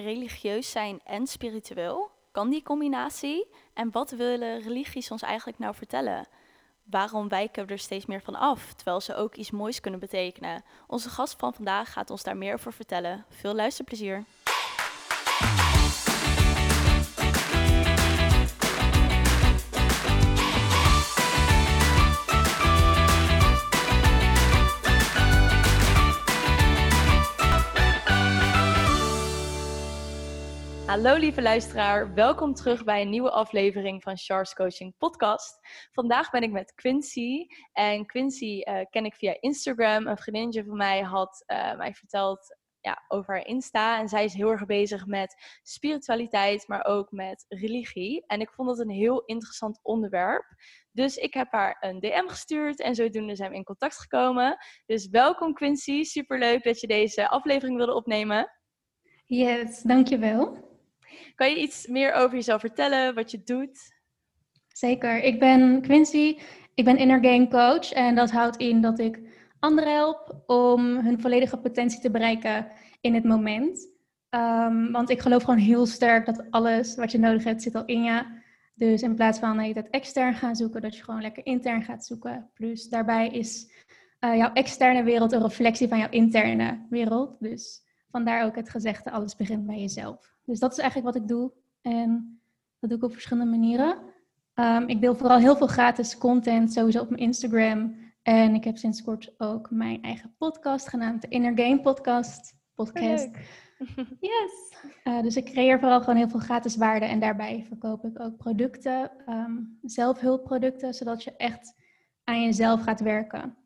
religieus zijn en spiritueel? Kan die combinatie? En wat willen religies ons eigenlijk nou vertellen? Waarom wijken we er steeds meer van af, terwijl ze ook iets moois kunnen betekenen? Onze gast van vandaag gaat ons daar meer over vertellen. Veel luisterplezier. Hallo lieve luisteraar, welkom terug bij een nieuwe aflevering van Charles Coaching Podcast. Vandaag ben ik met Quincy en Quincy uh, ken ik via Instagram. Een vriendinnetje van mij had uh, mij verteld ja, over haar Insta en zij is heel erg bezig met spiritualiteit, maar ook met religie. En ik vond dat een heel interessant onderwerp. Dus ik heb haar een DM gestuurd en zodoende zijn we in contact gekomen. Dus welkom Quincy, superleuk dat je deze aflevering wilde opnemen. Yes, dankjewel. Kan je iets meer over jezelf vertellen, wat je doet? Zeker. Ik ben Quincy. Ik ben inner game coach. En dat houdt in dat ik anderen help om hun volledige potentie te bereiken in het moment. Um, want ik geloof gewoon heel sterk dat alles wat je nodig hebt zit al in je. Dus in plaats van dat je het extern gaan zoeken, dat je gewoon lekker intern gaat zoeken. Plus daarbij is uh, jouw externe wereld een reflectie van jouw interne wereld. Dus vandaar ook het gezegde, alles begint bij jezelf. Dus dat is eigenlijk wat ik doe. En dat doe ik op verschillende manieren. Um, ik deel vooral heel veel gratis content, sowieso op mijn Instagram. En ik heb sinds kort ook mijn eigen podcast genaamd, de Inner Game Podcast. podcast. Yes. Uh, dus ik creëer vooral gewoon heel veel gratis waarde en daarbij verkoop ik ook producten, um, zelfhulpproducten, zodat je echt aan jezelf gaat werken.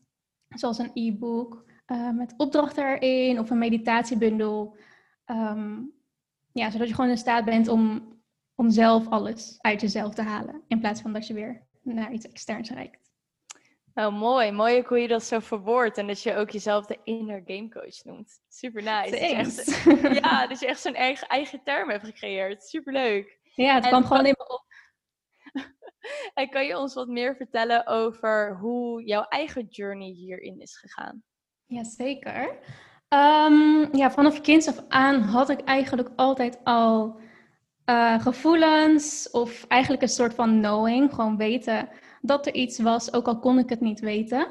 Zoals een e-book uh, met opdrachten erin of een meditatiebundel. Um, ja, zodat je gewoon in staat bent om, om zelf alles uit jezelf te halen. In plaats van dat je weer naar iets externs reikt. Nou, mooi. Mooi hoe je dat zo verwoordt. En dat je ook jezelf de inner game coach noemt. Super nice. Dat echt, ja, dat je echt zo'n eigen, eigen term hebt gecreëerd. Super leuk. Ja, het kwam gewoon in me op. en kan je ons wat meer vertellen over hoe jouw eigen journey hierin is gegaan? Jazeker. Um, ja, vanaf kinds af aan had ik eigenlijk altijd al uh, gevoelens of eigenlijk een soort van knowing, gewoon weten dat er iets was, ook al kon ik het niet weten.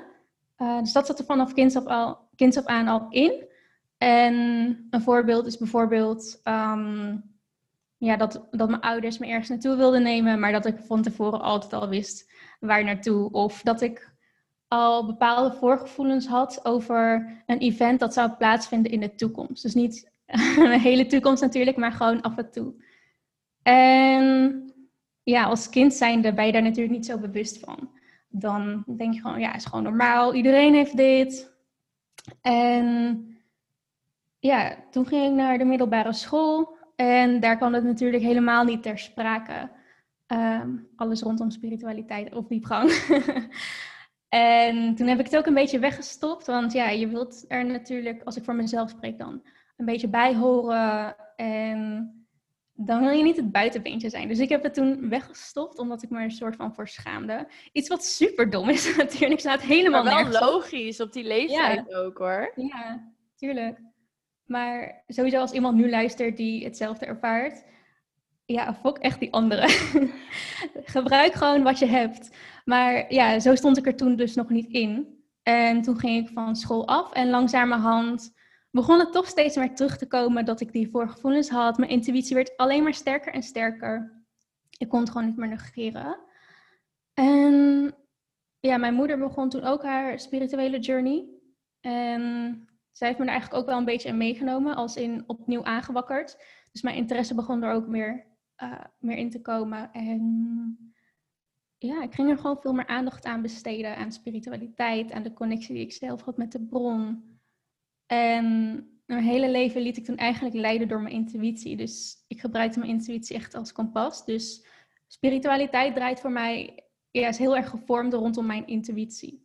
Uh, dus dat zat er vanaf kinds af, al, kinds af aan al in. En een voorbeeld is bijvoorbeeld um, ja, dat, dat mijn ouders me ergens naartoe wilden nemen, maar dat ik van tevoren altijd al wist waar naartoe. Of dat ik al bepaalde voorgevoelens had over een event dat zou plaatsvinden in de toekomst. Dus niet een hele toekomst natuurlijk, maar gewoon af en toe. En ja, als kind zijnde ben je daar natuurlijk niet zo bewust van. Dan denk je gewoon, ja, is gewoon normaal. Iedereen heeft dit. En ja, toen ging ik naar de middelbare school. En daar kwam het natuurlijk helemaal niet ter sprake. Um, alles rondom spiritualiteit of diepgang. En toen heb ik het ook een beetje weggestopt, want ja, je wilt er natuurlijk, als ik voor mezelf spreek dan, een beetje bij horen. En dan wil je niet het buitenbeentje zijn. Dus ik heb het toen weggestopt, omdat ik me er een soort van voor schaamde. Iets wat super dom is natuurlijk, staat helemaal maar wel logisch, op die leeftijd ook hoor. Ja, tuurlijk. Maar sowieso als iemand nu luistert die hetzelfde ervaart, ja, fok echt die andere. Gebruik gewoon wat je hebt. Maar ja, zo stond ik er toen dus nog niet in. En toen ging ik van school af en langzamerhand begon het toch steeds meer terug te komen dat ik die voorgevoelens had. Mijn intuïtie werd alleen maar sterker en sterker. Ik kon het gewoon niet meer negeren. En ja, mijn moeder begon toen ook haar spirituele journey. En zij heeft me er eigenlijk ook wel een beetje in meegenomen, als in opnieuw aangewakkerd. Dus mijn interesse begon er ook meer uh, meer in te komen. En ja, ik ging er gewoon veel meer aandacht aan besteden. Aan spiritualiteit, aan de connectie die ik zelf had met de bron. En mijn hele leven liet ik toen eigenlijk leiden door mijn intuïtie. Dus ik gebruikte mijn intuïtie echt als kompas. Dus spiritualiteit draait voor mij, ja, is heel erg gevormd rondom mijn intuïtie.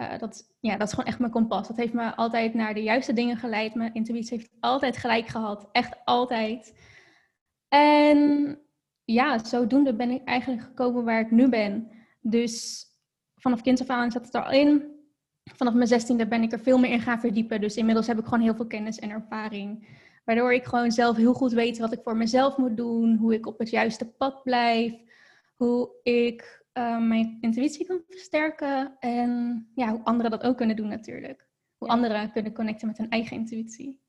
Uh, dat, ja, dat is gewoon echt mijn kompas. Dat heeft me altijd naar de juiste dingen geleid. Mijn intuïtie heeft altijd gelijk gehad. Echt altijd. En ja, zodoende ben ik eigenlijk gekomen waar ik nu ben. Dus vanaf kind af aan zat het er al in. Vanaf mijn zestiende ben ik er veel meer in gaan verdiepen. Dus inmiddels heb ik gewoon heel veel kennis en ervaring. Waardoor ik gewoon zelf heel goed weet wat ik voor mezelf moet doen, hoe ik op het juiste pad blijf, hoe ik uh, mijn intuïtie kan versterken en ja, hoe anderen dat ook kunnen doen natuurlijk. Hoe anderen kunnen connecten met hun eigen intuïtie.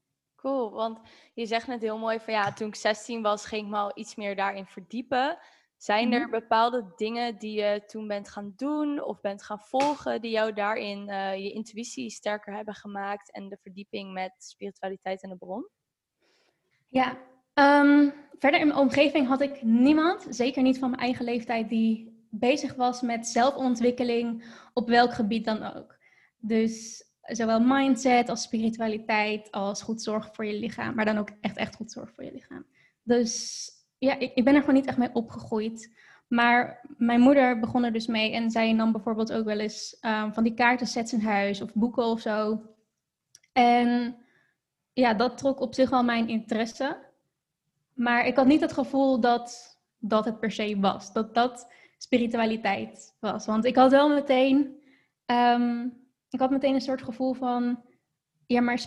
Cool, want je zegt net heel mooi van ja, toen ik 16 was, ging ik me al iets meer daarin verdiepen. Zijn er mhm. bepaalde dingen die je toen bent gaan doen of bent gaan volgen, die jou daarin uh, je intuïtie sterker hebben gemaakt en de verdieping met spiritualiteit en de bron? Ja, um, verder in mijn omgeving had ik niemand, zeker niet van mijn eigen leeftijd, die bezig was met zelfontwikkeling op welk gebied dan ook. Dus zowel mindset als spiritualiteit, als goed zorgen voor je lichaam, maar dan ook echt, echt goed zorgen voor je lichaam. Dus ja, ik, ik ben er gewoon niet echt mee opgegroeid. Maar mijn moeder begon er dus mee en zij nam bijvoorbeeld ook wel eens um, van die kaartensets in huis of boeken of zo. En ja, dat trok op zich wel mijn interesse. Maar ik had niet het gevoel dat dat het per se was. Dat dat spiritualiteit was. Want ik had wel meteen, um, ik had meteen een soort gevoel van, ja, maar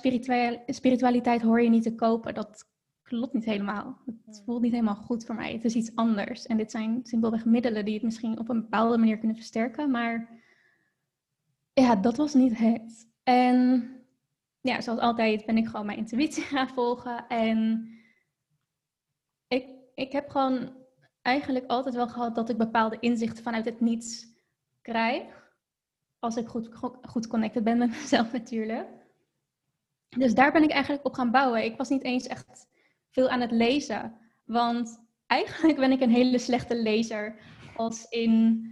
spiritualiteit hoor je niet te kopen. Dat klopt niet helemaal. Het voelt niet helemaal goed voor mij. Het is iets anders. En dit zijn simpelweg middelen die het misschien op een bepaalde manier kunnen versterken. Maar ja, dat was niet het. En ja, zoals altijd ben ik gewoon mijn intuïtie gaan volgen. En ik, ik heb gewoon eigenlijk altijd wel gehad dat ik bepaalde inzichten vanuit het niets krijg. Als ik goed, goed connected ben met mezelf natuurlijk. Dus daar ben ik eigenlijk op gaan bouwen. Ik was niet eens echt veel aan het lezen. Want eigenlijk ben ik een hele slechte lezer. Als in.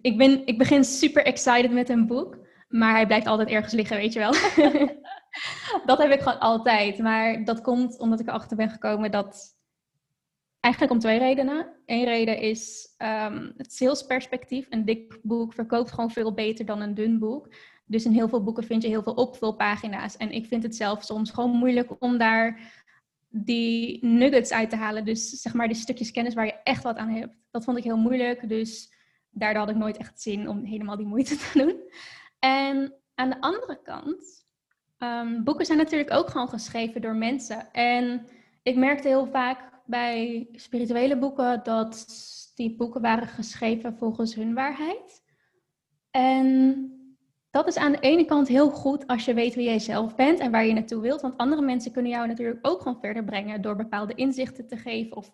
Ik, ben, ik begin super excited met een boek. Maar hij blijft altijd ergens liggen, weet je wel. dat heb ik gewoon altijd. Maar dat komt omdat ik erachter ben gekomen dat. Eigenlijk om twee redenen. Eén reden is um, het salesperspectief. Een dik boek verkoopt gewoon veel beter dan een dun boek. Dus in heel veel boeken vind je heel veel opvulpagina's. En ik vind het zelf soms gewoon moeilijk om daar die nuggets uit te halen. Dus zeg maar die stukjes kennis waar je echt wat aan hebt. Dat vond ik heel moeilijk. Dus daardoor had ik nooit echt zin om helemaal die moeite te doen. En aan de andere kant, um, boeken zijn natuurlijk ook gewoon geschreven door mensen. En ik merkte heel vaak bij spirituele boeken dat die boeken waren geschreven volgens hun waarheid. En dat is aan de ene kant heel goed als je weet wie jij zelf bent en waar je naartoe wilt. Want andere mensen kunnen jou natuurlijk ook gewoon verder brengen door bepaalde inzichten te geven of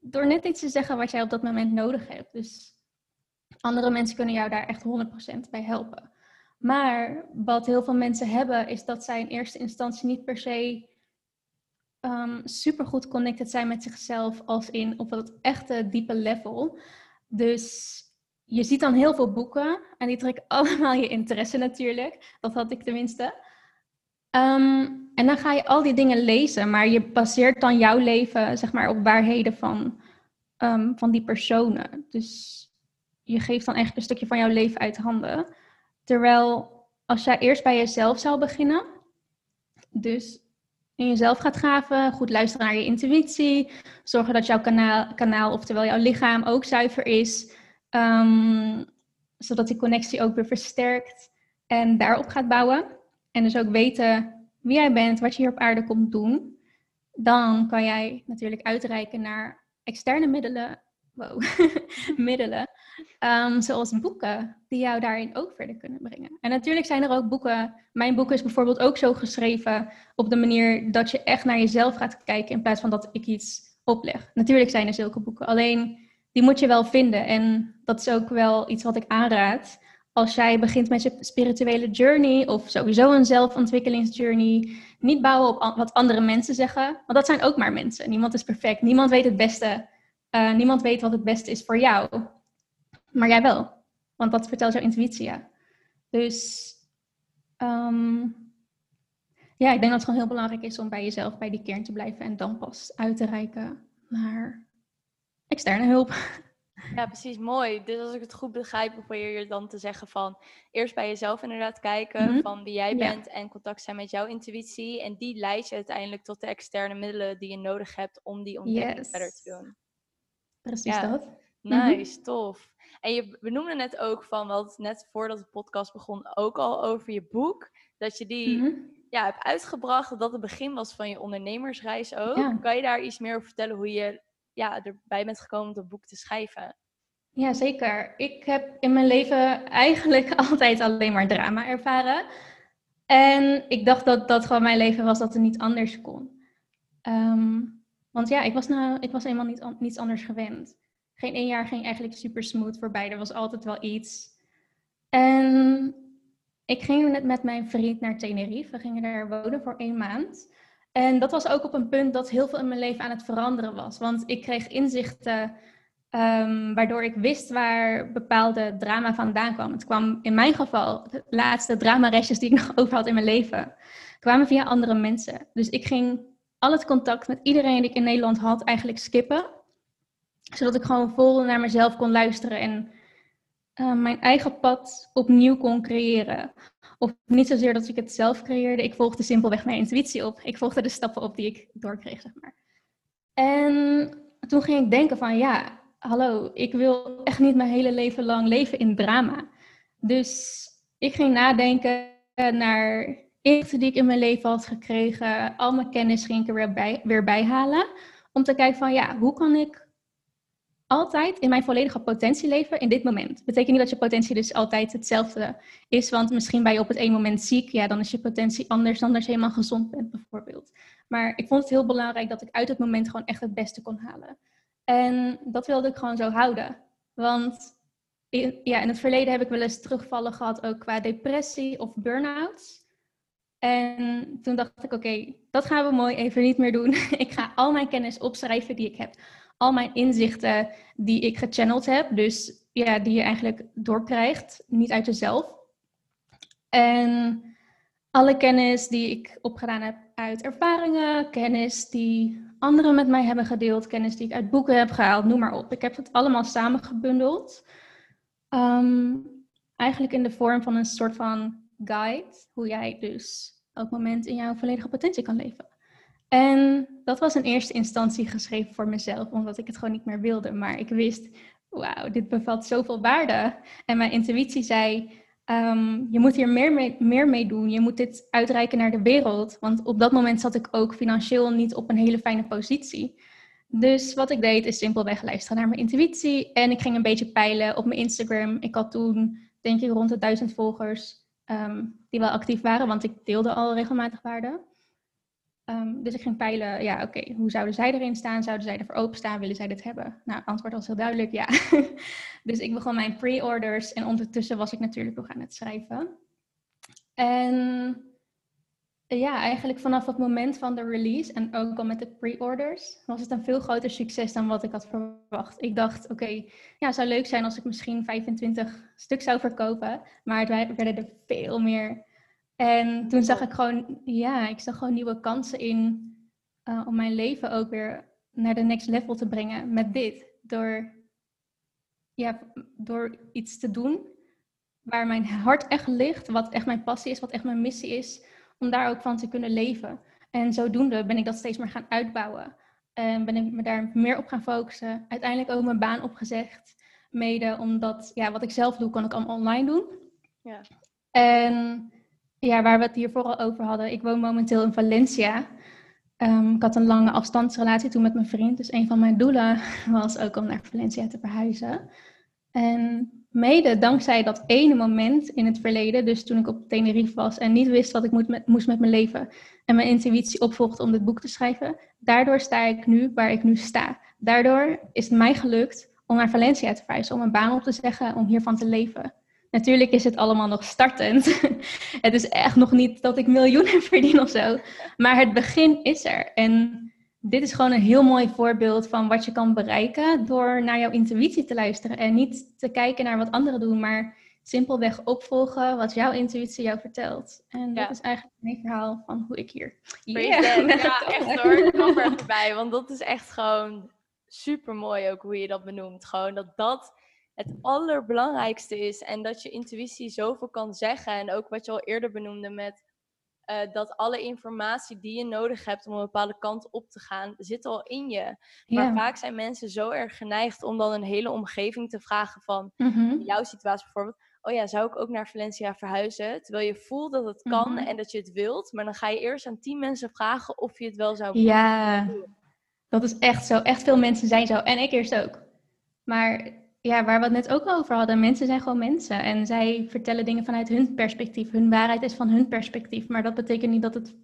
door net iets te zeggen wat jij op dat moment nodig hebt. Dus andere mensen kunnen jou daar echt 100% bij helpen. Maar wat heel veel mensen hebben, is dat zij in eerste instantie niet per se um, super goed connected zijn met zichzelf, als in op dat echte diepe level. Dus je ziet dan heel veel boeken en die trekken allemaal je interesse natuurlijk. Dat had ik tenminste. Ehm, en dan ga je al die dingen lezen, maar je baseert dan jouw leven zeg maar, op waarheden van, ehm, van die personen. Dus je geeft dan echt een stukje van jouw leven uit handen. Terwijl als jij eerst bij jezelf zou beginnen, dus in jezelf gaat graven, goed luisteren naar je intuïtie, zorgen dat jouw kanaal, kanaal oftewel jouw lichaam ook zuiver is, Um, zodat die connectie ook weer versterkt en daarop gaat bouwen. En dus ook weten wie jij bent, wat je hier op aarde komt doen. Dan kan jij natuurlijk uitreiken naar externe middelen. Wow, middelen. Um, zoals boeken, die jou daarin ook verder kunnen brengen. En natuurlijk zijn er ook boeken. Mijn boek is bijvoorbeeld ook zo geschreven op de manier dat je echt naar jezelf gaat kijken in plaats van dat ik iets opleg. Natuurlijk zijn er zulke boeken. Alleen die moet je wel vinden. En dat is ook wel iets wat ik aanraad. Als jij begint met je spirituele journey of sowieso een zelfontwikkelingsjourney, niet bouwen op wat andere mensen zeggen. Want dat zijn ook maar mensen. Niemand is perfect. Niemand weet het beste. Uh, niemand weet wat het beste is voor jou. Maar jij wel. Want dat vertelt jouw intuïtie, ja. Dus um, ja, ik denk dat het gewoon heel belangrijk is om bij jezelf bij die kern te blijven en dan pas uit te reiken naar externe hulp. Ja, precies, mooi. Dus als ik het goed begrijp, probeer je dan te zeggen van eerst bij jezelf inderdaad kijken mhm. van wie jij bent en contact zijn met jouw intuïtie. En die leidt je uiteindelijk tot de externe middelen die je nodig hebt om die ontwikkeling verder te doen. Precies dat. Nice, mhm. tof. En je benoemde net ook van, wat net voordat de podcast begon, ook al over je boek, dat je die mhm ja, hebt uitgebracht, dat dat het begin was van je ondernemersreis ook. Kan je daar iets meer over vertellen hoe je ja, erbij bent gekomen om dat boek te schrijven? Ja, zeker. Ik heb in mijn leven eigenlijk altijd alleen maar drama ervaren. En ik dacht dat dat gewoon mijn leven was, dat het niet anders kon. Ehm, want ja, ik was, nou, ik was eenmaal niet, niets anders gewend. Geen één jaar ging eigenlijk super smooth voorbij. Er was altijd wel iets. En ik ging net met mijn vriend naar Tenerife. We gingen daar wonen voor één maand. En dat was ook op een punt dat heel veel in mijn leven aan het veranderen was. Want ik kreeg inzichten um, waardoor ik wist waar bepaalde drama vandaan kwam. Het kwam in mijn geval, de laatste dramarestjes die ik nog over had in mijn leven, kwamen via andere mensen. Dus ik ging al het contact met iedereen die ik in Nederland had eigenlijk skippen. Zodat ik gewoon vol naar mezelf kon luisteren en uh, mijn eigen pad opnieuw kon creëren. Of niet zozeer dat ik het zelf creëerde. Ik volgde simpelweg mijn intuïtie op. Ik volgde de stappen op die ik doorkreeg, zeg maar. En toen ging ik denken van ja, hallo, ik wil echt niet mijn hele leven lang leven in drama. Dus ik ging nadenken naar inzichten die ik in mijn leven had gekregen. Al mijn kennis ging ik er weer bij, weer bij halen. Om te kijken van ja, hoe kan ik altijd in mijn volledige potentie leven in dit moment. Betekent niet dat je potentie dus altijd hetzelfde is, want misschien ben je op het ene moment ziek, ja, dan is je potentie anders dan als je helemaal gezond bent, bijvoorbeeld. Maar ik vond het heel belangrijk dat ik uit het moment gewoon echt het beste kon halen. En dat wilde ik gewoon zo houden. Want in, ja, in het verleden heb ik wel eens terugvallen gehad, ook qua depressie of burn-outs. En toen dacht ik, oké, dat gaan we mooi even niet meer doen. ik ga al mijn kennis opschrijven die ik heb al mijn inzichten die ik gechanneld heb. Dus ja, die je eigenlijk doorkrijgt, niet uit jezelf. En alle kennis die ik opgedaan heb uit ervaringen, kennis die anderen met mij hebben gedeeld, kennis die ik uit boeken heb gehaald, noem maar op. Ik heb het allemaal samengebundeld. Um, eigenlijk in de vorm van een soort van guide, hoe jij dus elk moment in jouw volledige potentie kan leven. En dat was in eerste instantie geschreven voor mezelf, omdat ik het gewoon niet meer wilde. Maar ik wist, wauw, dit bevat zoveel waarde. En mijn intuïtie zei, um, je moet hier meer mee, meer mee doen. Je moet dit uitreiken naar de wereld. Want op dat moment zat ik ook financieel niet op een hele fijne positie. Dus wat ik deed is simpelweg luisteren naar mijn intuïtie. En ik ging een beetje peilen op mijn Instagram. Ik had toen, denk ik, rond de duizend volgers um, die wel actief waren, want ik deelde al regelmatig waarde. Um, dus ik ging peilen, ja, oké, hoe zouden zij erin staan? Zouden zij ervoor openstaan? Willen zij dit hebben? Nou, het antwoord was heel duidelijk, ja. dus ik begon mijn pre-orders en ondertussen was ik natuurlijk nog aan het schrijven. En ja, eigenlijk vanaf het moment van de release en ook al met de pre-orders, was het een veel groter succes dan wat ik had verwacht. Ik dacht, oké, ja, het zou leuk zijn als ik misschien 25 stuk zou verkopen, maar het werden er veel meer. En toen zag ik gewoon, ja, ik zag gewoon nieuwe kansen in uh, om mijn leven ook weer naar de next level te brengen met dit. Door, ja, door iets te doen waar mijn hart echt ligt, wat echt mijn passie is, wat echt mijn missie is, om daar ook van te kunnen leven. En zodoende ben ik dat steeds meer gaan uitbouwen. En ben ik me daar meer op gaan focussen. Uiteindelijk ook mijn baan opgezegd. Mede omdat, ja, wat ik zelf doe, kan ik allemaal online doen. Ja. En ja, waar we het hier vooral over hadden. Ik woon momenteel in Valencia. Um, ik had een lange afstandsrelatie toen met mijn vriend. Dus een van mijn doelen was ook om naar Valencia te verhuizen. En mede dankzij dat ene moment in het verleden, dus toen ik op Tenerife was en niet wist wat ik moet met, moest met mijn leven en mijn intuïtie opvolgde om dit boek te schrijven, daardoor sta ik nu waar ik nu sta. Daardoor is het mij gelukt om naar Valencia te verhuizen, om een baan op te zeggen, om hiervan te leven. Natuurlijk is het allemaal nog startend. het is echt nog niet dat ik miljoenen verdien of zo. Maar het begin is er. En dit is gewoon een heel mooi voorbeeld van wat je kan bereiken door naar jouw intuïtie te luisteren. En niet te kijken naar wat anderen doen, maar simpelweg opvolgen wat jouw intuïtie jou vertelt. En dat is eigenlijk mijn verhaal van hoe ik hier. Yeah, ja, echt hoor. Ik kom er even want dat is echt gewoon super mooi ook hoe je dat benoemt. Gewoon dat dat het allerbelangrijkste is. En dat je intuïtie zoveel kan zeggen. En ook wat je al eerder benoemde met uh, dat alle informatie die je nodig hebt om een bepaalde kant op te gaan, zit al in je. Maar vaak zijn mensen zo erg geneigd om dan een hele omgeving te vragen van, mm jouw situatie bijvoorbeeld, oh ja, zou ik ook naar Valencia verhuizen? Terwijl je voelt dat het kan Mhm. en dat je het wilt, maar dan ga je eerst aan tien mensen vragen of je het wel zou willen. Ja, dat is echt zo. Echt veel mensen zijn zo. En ik eerst ook. Maar ja, waar we het net ook over hadden, mensen zijn gewoon mensen. En zij vertellen dingen vanuit hun perspectief. Hun waarheid is van hun perspectief. Maar dat betekent niet dat het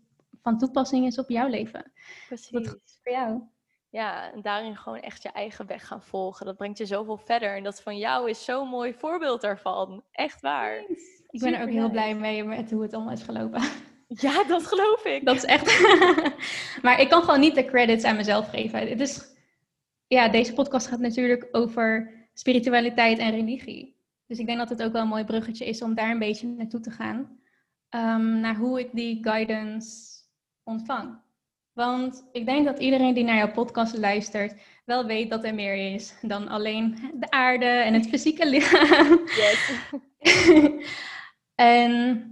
van toepassing is op jouw leven. Precies. Voor jou. Ja, en daarin gewoon echt je eigen weg gaan volgen. Dat brengt je zoveel verder. En dat van jou is zo'n mooi voorbeeld daarvan. Echt waar. Ik ben er ook heel blij mee met hoe het allemaal is gelopen. Ja, dat geloof ik. Dat is echt. maar ik kan gewoon niet de credits aan mezelf geven. Het is. Ja, deze podcast gaat natuurlijk over spiritualiteit en religie. Dus ik denk dat het ook wel een mooi bruggetje is om daar een beetje naartoe te gaan. Ehm, naar hoe ik die guidance ontvang. Want ik denk dat iedereen die naar jouw podcast luistert, wel weet dat er meer is dan alleen de aarde en het fysieke lichaam. Yes. en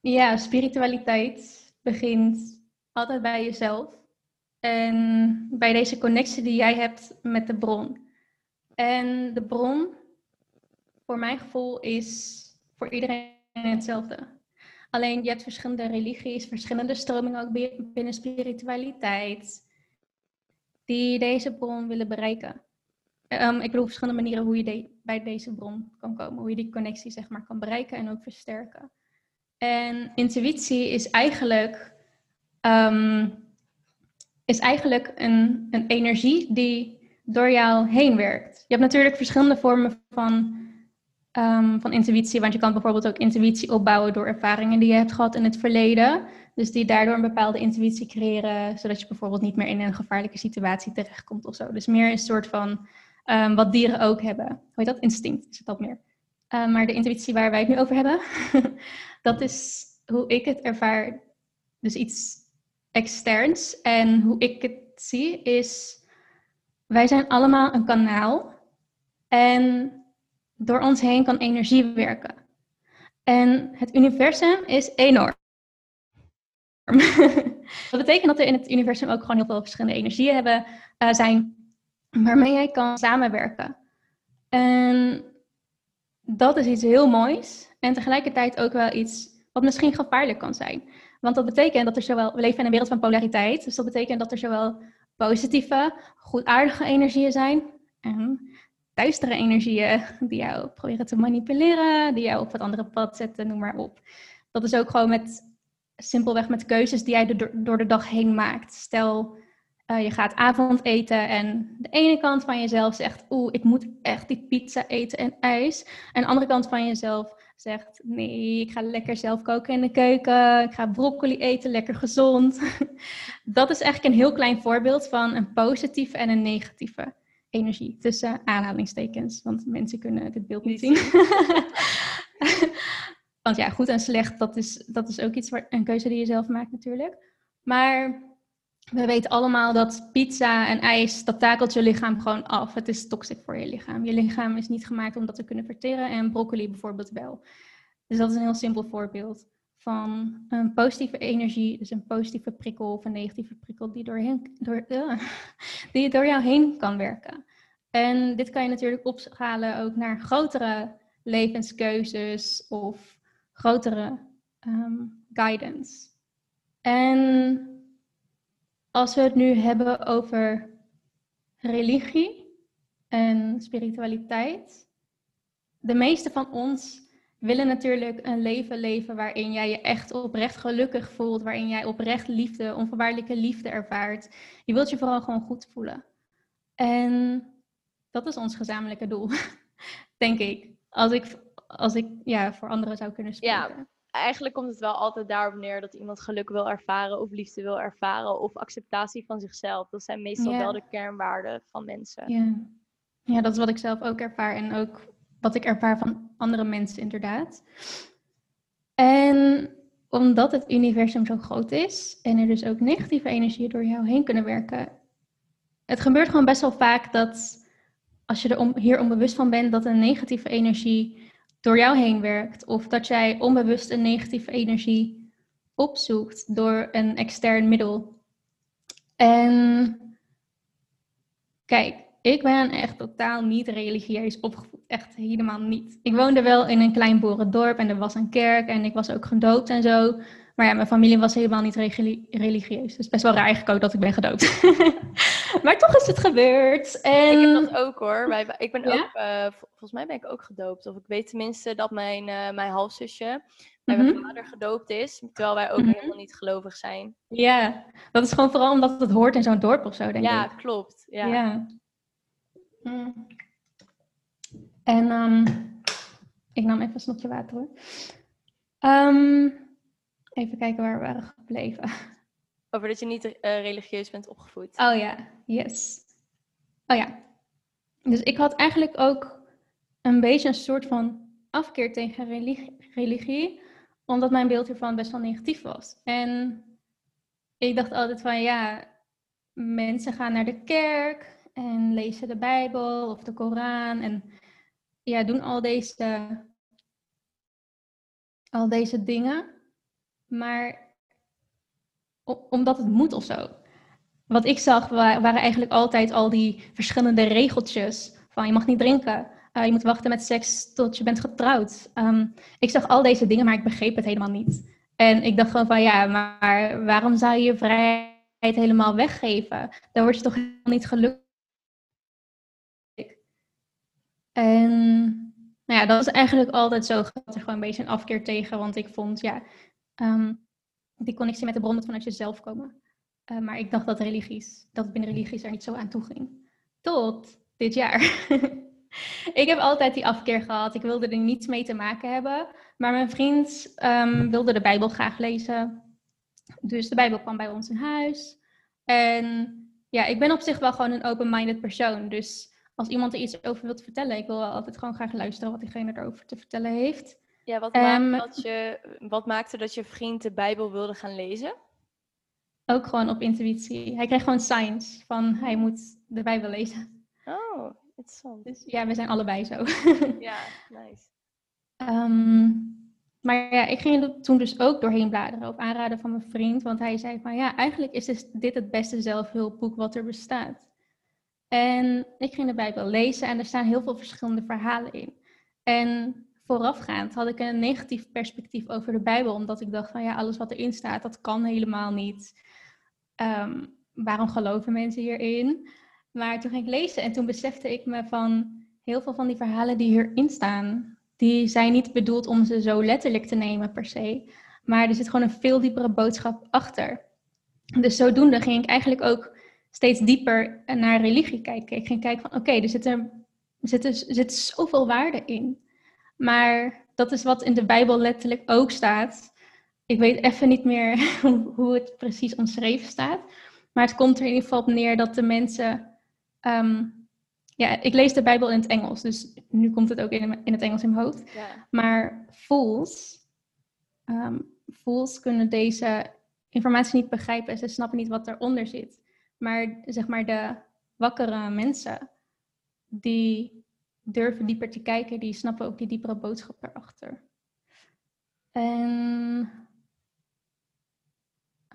ja, spiritualiteit begint altijd bij jezelf. En bij deze connectie die jij hebt met de bron. En de bron, voor mijn gevoel, is voor iedereen hetzelfde. Alleen je hebt verschillende religies, verschillende stromingen ook bi- binnen spiritualiteit, die deze bron willen bereiken. Ehm, ik bedoel verschillende manieren hoe je bij deze bron kan komen, hoe je die connectie zeg maar kan bereiken en ook versterken. En intuïtie is eigenlijk, ehm, is eigenlijk een, een energie die door jou heen werkt. Je hebt natuurlijk verschillende vormen van, ehm, van intuïtie, want je kan bijvoorbeeld ook intuïtie opbouwen door ervaringen die je hebt gehad in het verleden. Dus die daardoor een bepaalde intuïtie creëren, zodat je bijvoorbeeld niet meer in een gevaarlijke situatie terechtkomt of zo. Dus meer een soort van ehm, wat dieren ook hebben. Hoe heet dat? Instinct is het dat meer. Uh, maar de intuïtie waar wij het nu over hebben, dat is hoe ik het ervaar. Dus iets externs. En hoe ik het zie is, wij zijn allemaal een kanaal. En door ons heen kan energie werken. En het universum is enorm. dat betekent dat er in het universum ook gewoon heel veel verschillende energieën hebben, uh, zijn waarmee jij kan samenwerken. En dat is iets heel moois en tegelijkertijd ook wel iets wat misschien gevaarlijk kan zijn. Want dat betekent dat er zowel, we leven in een wereld van polariteit, dus dat betekent dat er zowel positieve, goedaardige energieën zijn en duistere energieën die jou proberen te manipuleren, die jou op het andere pad zetten, noem maar op. Dat is ook gewoon met, simpelweg met keuzes die jij door, de dag heen maakt. Stel, uh, je gaat avondeten en de ene kant van jezelf zegt, oeh, ik moet echt die pizza eten en ijs. En de andere kant van jezelf zegt, nee, ik ga lekker zelf koken in de keuken, ik ga broccoli eten, lekker gezond. Dat is eigenlijk een heel klein voorbeeld van een positieve en een negatieve energie. Tussen aanhalingstekens, want mensen kunnen dit beeld niet zien. want ja, goed en slecht, dat is, dat is ook iets waar, een keuze die je zelf maakt natuurlijk. Maar we weten allemaal dat pizza en ijs, dat takelt je lichaam gewoon af. Het is toxic voor je lichaam. Je lichaam is niet gemaakt om dat te kunnen verteren en broccoli bijvoorbeeld wel. Dus dat is een heel simpel voorbeeld van een positieve energie, dus een positieve prikkel of een negatieve prikkel die door, uh, door jou heen kan werken. En dit kan je natuurlijk opschalen ook naar grotere levenskeuzes of grotere um, guidance. En als we het nu hebben over religie en spiritualiteit, de meeste van ons willen natuurlijk een leven leven waarin jij je echt oprecht gelukkig voelt, waarin jij oprecht liefde, onvoorwaardelijke liefde ervaart. Je wilt je vooral gewoon goed voelen. En dat is ons gezamenlijke doel, denk ik. Als ik, als ik ja, voor anderen zou kunnen spreken. Ja, eigenlijk komt het wel altijd daarop neer dat iemand geluk wil ervaren of liefde wil ervaren of acceptatie van zichzelf. Dat zijn meestal Ja. wel de kernwaarden van mensen. Ja. ja, dat is wat ik zelf ook ervaar en ook wat ik ervaar van andere mensen inderdaad. En omdat het universum zo groot is en er dus ook negatieve energieën door jou heen kunnen werken. Het gebeurt gewoon best wel vaak dat als je er om, hier onbewust van bent dat een negatieve energie door jou heen werkt. Of dat jij onbewust een negatieve energie opzoekt door een extern middel. En kijk, ik ben echt totaal niet religieus opgevoed. Echt helemaal niet. Ik woonde wel in een klein boerendorp en er was een kerk en ik was ook gedoopt en zo. Maar ja, mijn familie was helemaal niet religieus. Dus best wel raar eigenlijk ook dat ik ben gedoopt. maar toch is het gebeurd. En... Ik heb dat ook hoor. Wij, ik ben ook, uh, volgens mij ben ik ook gedoopt. Of ik weet tenminste dat mijn, uh, mijn halfzusje bij mijn mhm. vader gedoopt is. Terwijl wij ook mhm. helemaal niet gelovig zijn. Ja, dat is gewoon vooral omdat het hoort in zo'n dorp of zo, denk ja, ik. Ja, klopt. Ja. ja. Mm. En um, ik nam even een snotje water hoor. Um, Even kijken waar we waren gebleven. Over dat je niet uh, religieus bent opgevoed. Oh ja, yes. Oh ja. Dus ik had eigenlijk ook een beetje een soort van afkeer tegen religie, religie omdat mijn beeld hiervan best wel negatief was. En ik dacht altijd van ja, mensen gaan naar de kerk en lezen de Bijbel of de Koran en ja, doen al deze, al deze dingen maar omdat het moet of zo. Wat ik zag waren eigenlijk altijd al die verschillende regeltjes. Van je mag niet drinken, uh, je moet wachten met seks tot je bent getrouwd. Ehm, ik zag al deze dingen, maar ik begreep het helemaal niet. En ik dacht gewoon van ja, maar waarom zou je je vrijheid helemaal weggeven? Dan word je toch helemaal niet gelukkig. En nou ja, dat is eigenlijk altijd zo. Ik had er gewoon een beetje een afkeer tegen, want ik vond ja, Um, die connectie met de bron moet vanuit jezelf komen. Uh, maar ik dacht dat religies, dat het binnen religies er niet zo aan toe ging. Tot dit jaar. ik heb altijd die afkeer gehad. Ik wilde er niets mee te maken hebben. Maar mijn vriend um, wilde de Bijbel graag lezen. Dus de Bijbel kwam bij ons in huis. En ja, ik ben op zich wel gewoon een open-minded persoon. Dus als iemand er iets over wilt vertellen, ik wil altijd gewoon graag luisteren wat diegene erover te vertellen heeft. Ja, wat, maakte ehm, dat je, wat maakte dat je vriend de Bijbel wilde gaan lezen? Ook gewoon op intuïtie. Hij kreeg gewoon signs van hij moet de Bijbel lezen. Oh, interessant. Dus ja, we zijn allebei zo. ja, nice. Ehm, maar ja, ik ging er toen dus ook doorheen bladeren op aanraden van mijn vriend. Want hij zei van ja, eigenlijk is dus dit het beste zelfhulpboek wat er bestaat. En ik ging de Bijbel lezen en er staan heel veel verschillende verhalen in. En voorafgaand had ik een negatief perspectief over de Bijbel, omdat ik dacht van ja, alles wat erin staat, dat kan helemaal niet. Ehm, waarom geloven mensen hierin? Maar toen ging ik lezen en toen besefte ik me van heel veel van die verhalen die hierin staan, die zijn niet bedoeld om ze zo letterlijk te nemen per se, maar er zit gewoon een veel diepere boodschap achter. Dus zodoende ging ik eigenlijk ook steeds dieper naar religie kijken. Ik ging kijken van oké, er zit er, zit, zit zoveel waarde in. Maar dat is wat in de Bijbel letterlijk ook staat. Ik weet even niet meer hoe het precies omschreven staat. Maar het komt er in ieder geval op neer dat de mensen. Ehm, ja, ik lees de Bijbel in het Engels, dus nu komt het ook in, in het Engels in mijn hoofd. Ja. Maar fools, um, fools kunnen deze informatie niet begrijpen en ze snappen niet wat eronder zit. Maar zeg maar de wakkere mensen, die durven dieper te kijken, die snappen ook die diepere boodschap erachter. En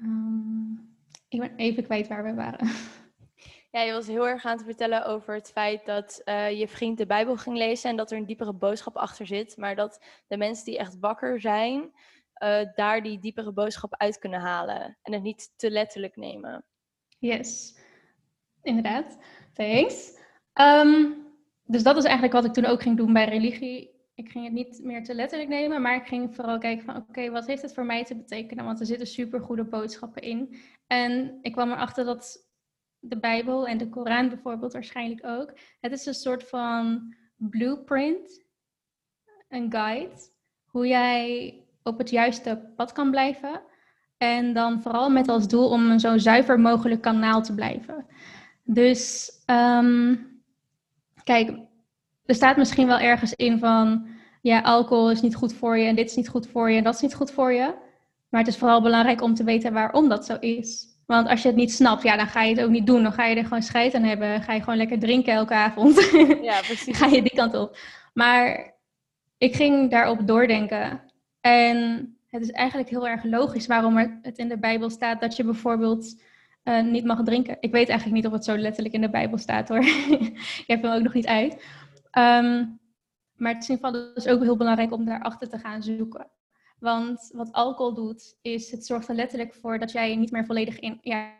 um, ik ben even kwijt waar we waren. Ja, je was heel erg aan te vertellen over het feit dat uh, je vriend de Bijbel ging lezen en dat er een diepere boodschap achter zit, maar dat de mensen die echt wakker zijn, uh, daar die diepere boodschap uit kunnen halen en het niet te letterlijk nemen. Yes, inderdaad. Thanks. Um, dus dat is eigenlijk wat ik toen ook ging doen bij religie. Ik ging het niet meer te letterlijk nemen, maar ik ging vooral kijken van oké, wat heeft het voor mij te betekenen? Want er zitten super goede boodschappen in. En ik kwam erachter dat de Bijbel en de Koran bijvoorbeeld waarschijnlijk ook. Het is een soort van blueprint, een guide, hoe jij op het juiste pad kan blijven. En dan vooral met als doel om een zo zuiver mogelijk kanaal te blijven. Dus um, Kijk, er staat misschien wel ergens in van, ja, alcohol is niet goed voor je en dit is niet goed voor je en dat is niet goed voor je. Maar het is vooral belangrijk om te weten waarom dat zo is. Want als je het niet snapt, ja, dan ga je het ook niet doen. Dan ga je er gewoon scheid aan hebben. Ga je gewoon lekker drinken elke avond. Ja, precies. ga je die kant op. Maar ik ging daarop doordenken. En het is eigenlijk heel erg logisch waarom het in de Bijbel staat dat je bijvoorbeeld eh, niet mag drinken. Ik weet eigenlijk niet of het zo letterlijk in de Bijbel staat hoor. ik heb hem ook nog niet uit. Ehm, maar het is in ieder geval dus ook heel belangrijk om daarachter te gaan zoeken. Want wat alcohol doet, is het zorgt er letterlijk voor dat jij niet meer volledig in ja,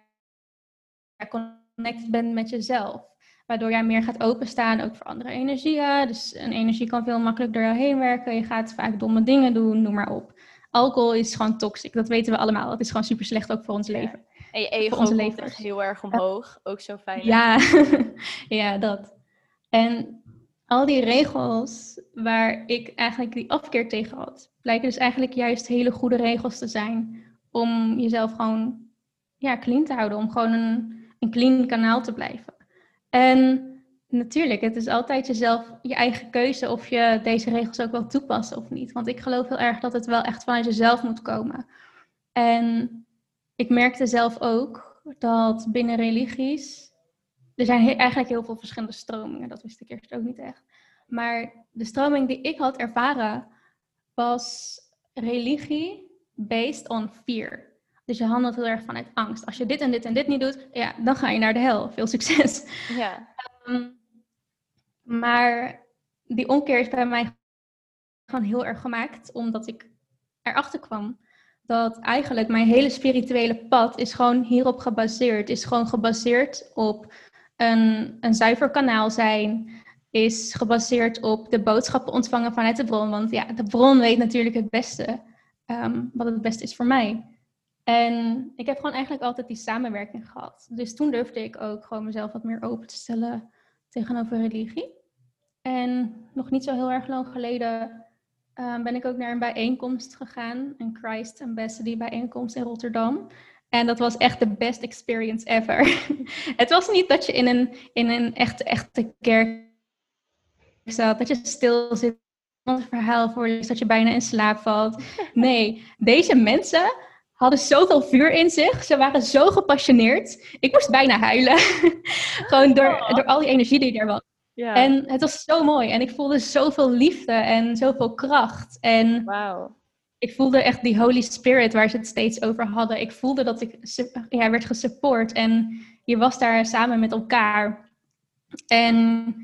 connected bent met jezelf. Waardoor jij meer gaat openstaan, ook voor andere energieën. Dus een energie kan veel makkelijker door jou heen werken. Je gaat vaak domme dingen doen, noem maar op. Alcohol is gewoon toxic, dat weten we allemaal. Het is gewoon super slecht ook voor ons leven. En je ego onze komt heel erg omhoog, ook zo fijn. Ja, ja, dat. En al die regels waar ik eigenlijk die afkeer tegen had, blijken dus eigenlijk juist hele goede regels te zijn om jezelf gewoon ja, clean te houden, om gewoon een, een clean kanaal te blijven. En natuurlijk, het is altijd jezelf, je eigen keuze of je deze regels ook wil toepassen of niet. Want ik geloof heel erg dat het wel echt vanuit jezelf moet komen. En ik merkte zelf ook dat binnen religies, er zijn eigenlijk heel veel verschillende stromingen, dat wist ik eerst ook niet echt. Maar de stroming die ik had ervaren was religie based on fear. Dus je handelt heel erg vanuit angst. Als je dit en dit en dit niet doet, ja, dan ga je naar de hel. Veel succes. Ja. Ehm, maar die omkeer is bij mij gewoon heel erg gemaakt, omdat ik erachter kwam dat eigenlijk mijn hele spirituele pad is gewoon hierop gebaseerd. Is gewoon gebaseerd op een, een zuiver kanaal zijn. Is gebaseerd op de boodschappen ontvangen vanuit de bron. Want ja, de bron weet natuurlijk het beste ehm, wat het beste is voor mij. En ik heb gewoon eigenlijk altijd die samenwerking gehad. Dus toen durfde ik ook gewoon mezelf wat meer open te stellen tegenover religie. En nog niet zo heel erg lang geleden uh, ben ik ook naar een bijeenkomst gegaan, een Christ Ambassador bijeenkomst in Rotterdam. En dat was echt de best experience ever. het was niet dat je in een, in een echte, echte kerk zat, dat je stil zit, een verhaal voorleest, dat je bijna in slaap valt. Nee, deze mensen hadden zoveel vuur in zich. Ze waren zo gepassioneerd. Ik moest bijna huilen. Gewoon door, oh. door al die energie die er was. Ja. En het was zo mooi. En ik voelde zoveel liefde en zoveel kracht. En wow. ik voelde echt die Holy Spirit waar ze het steeds over hadden. Ik voelde dat ik ja, werd gesupport. En je was daar samen met elkaar. En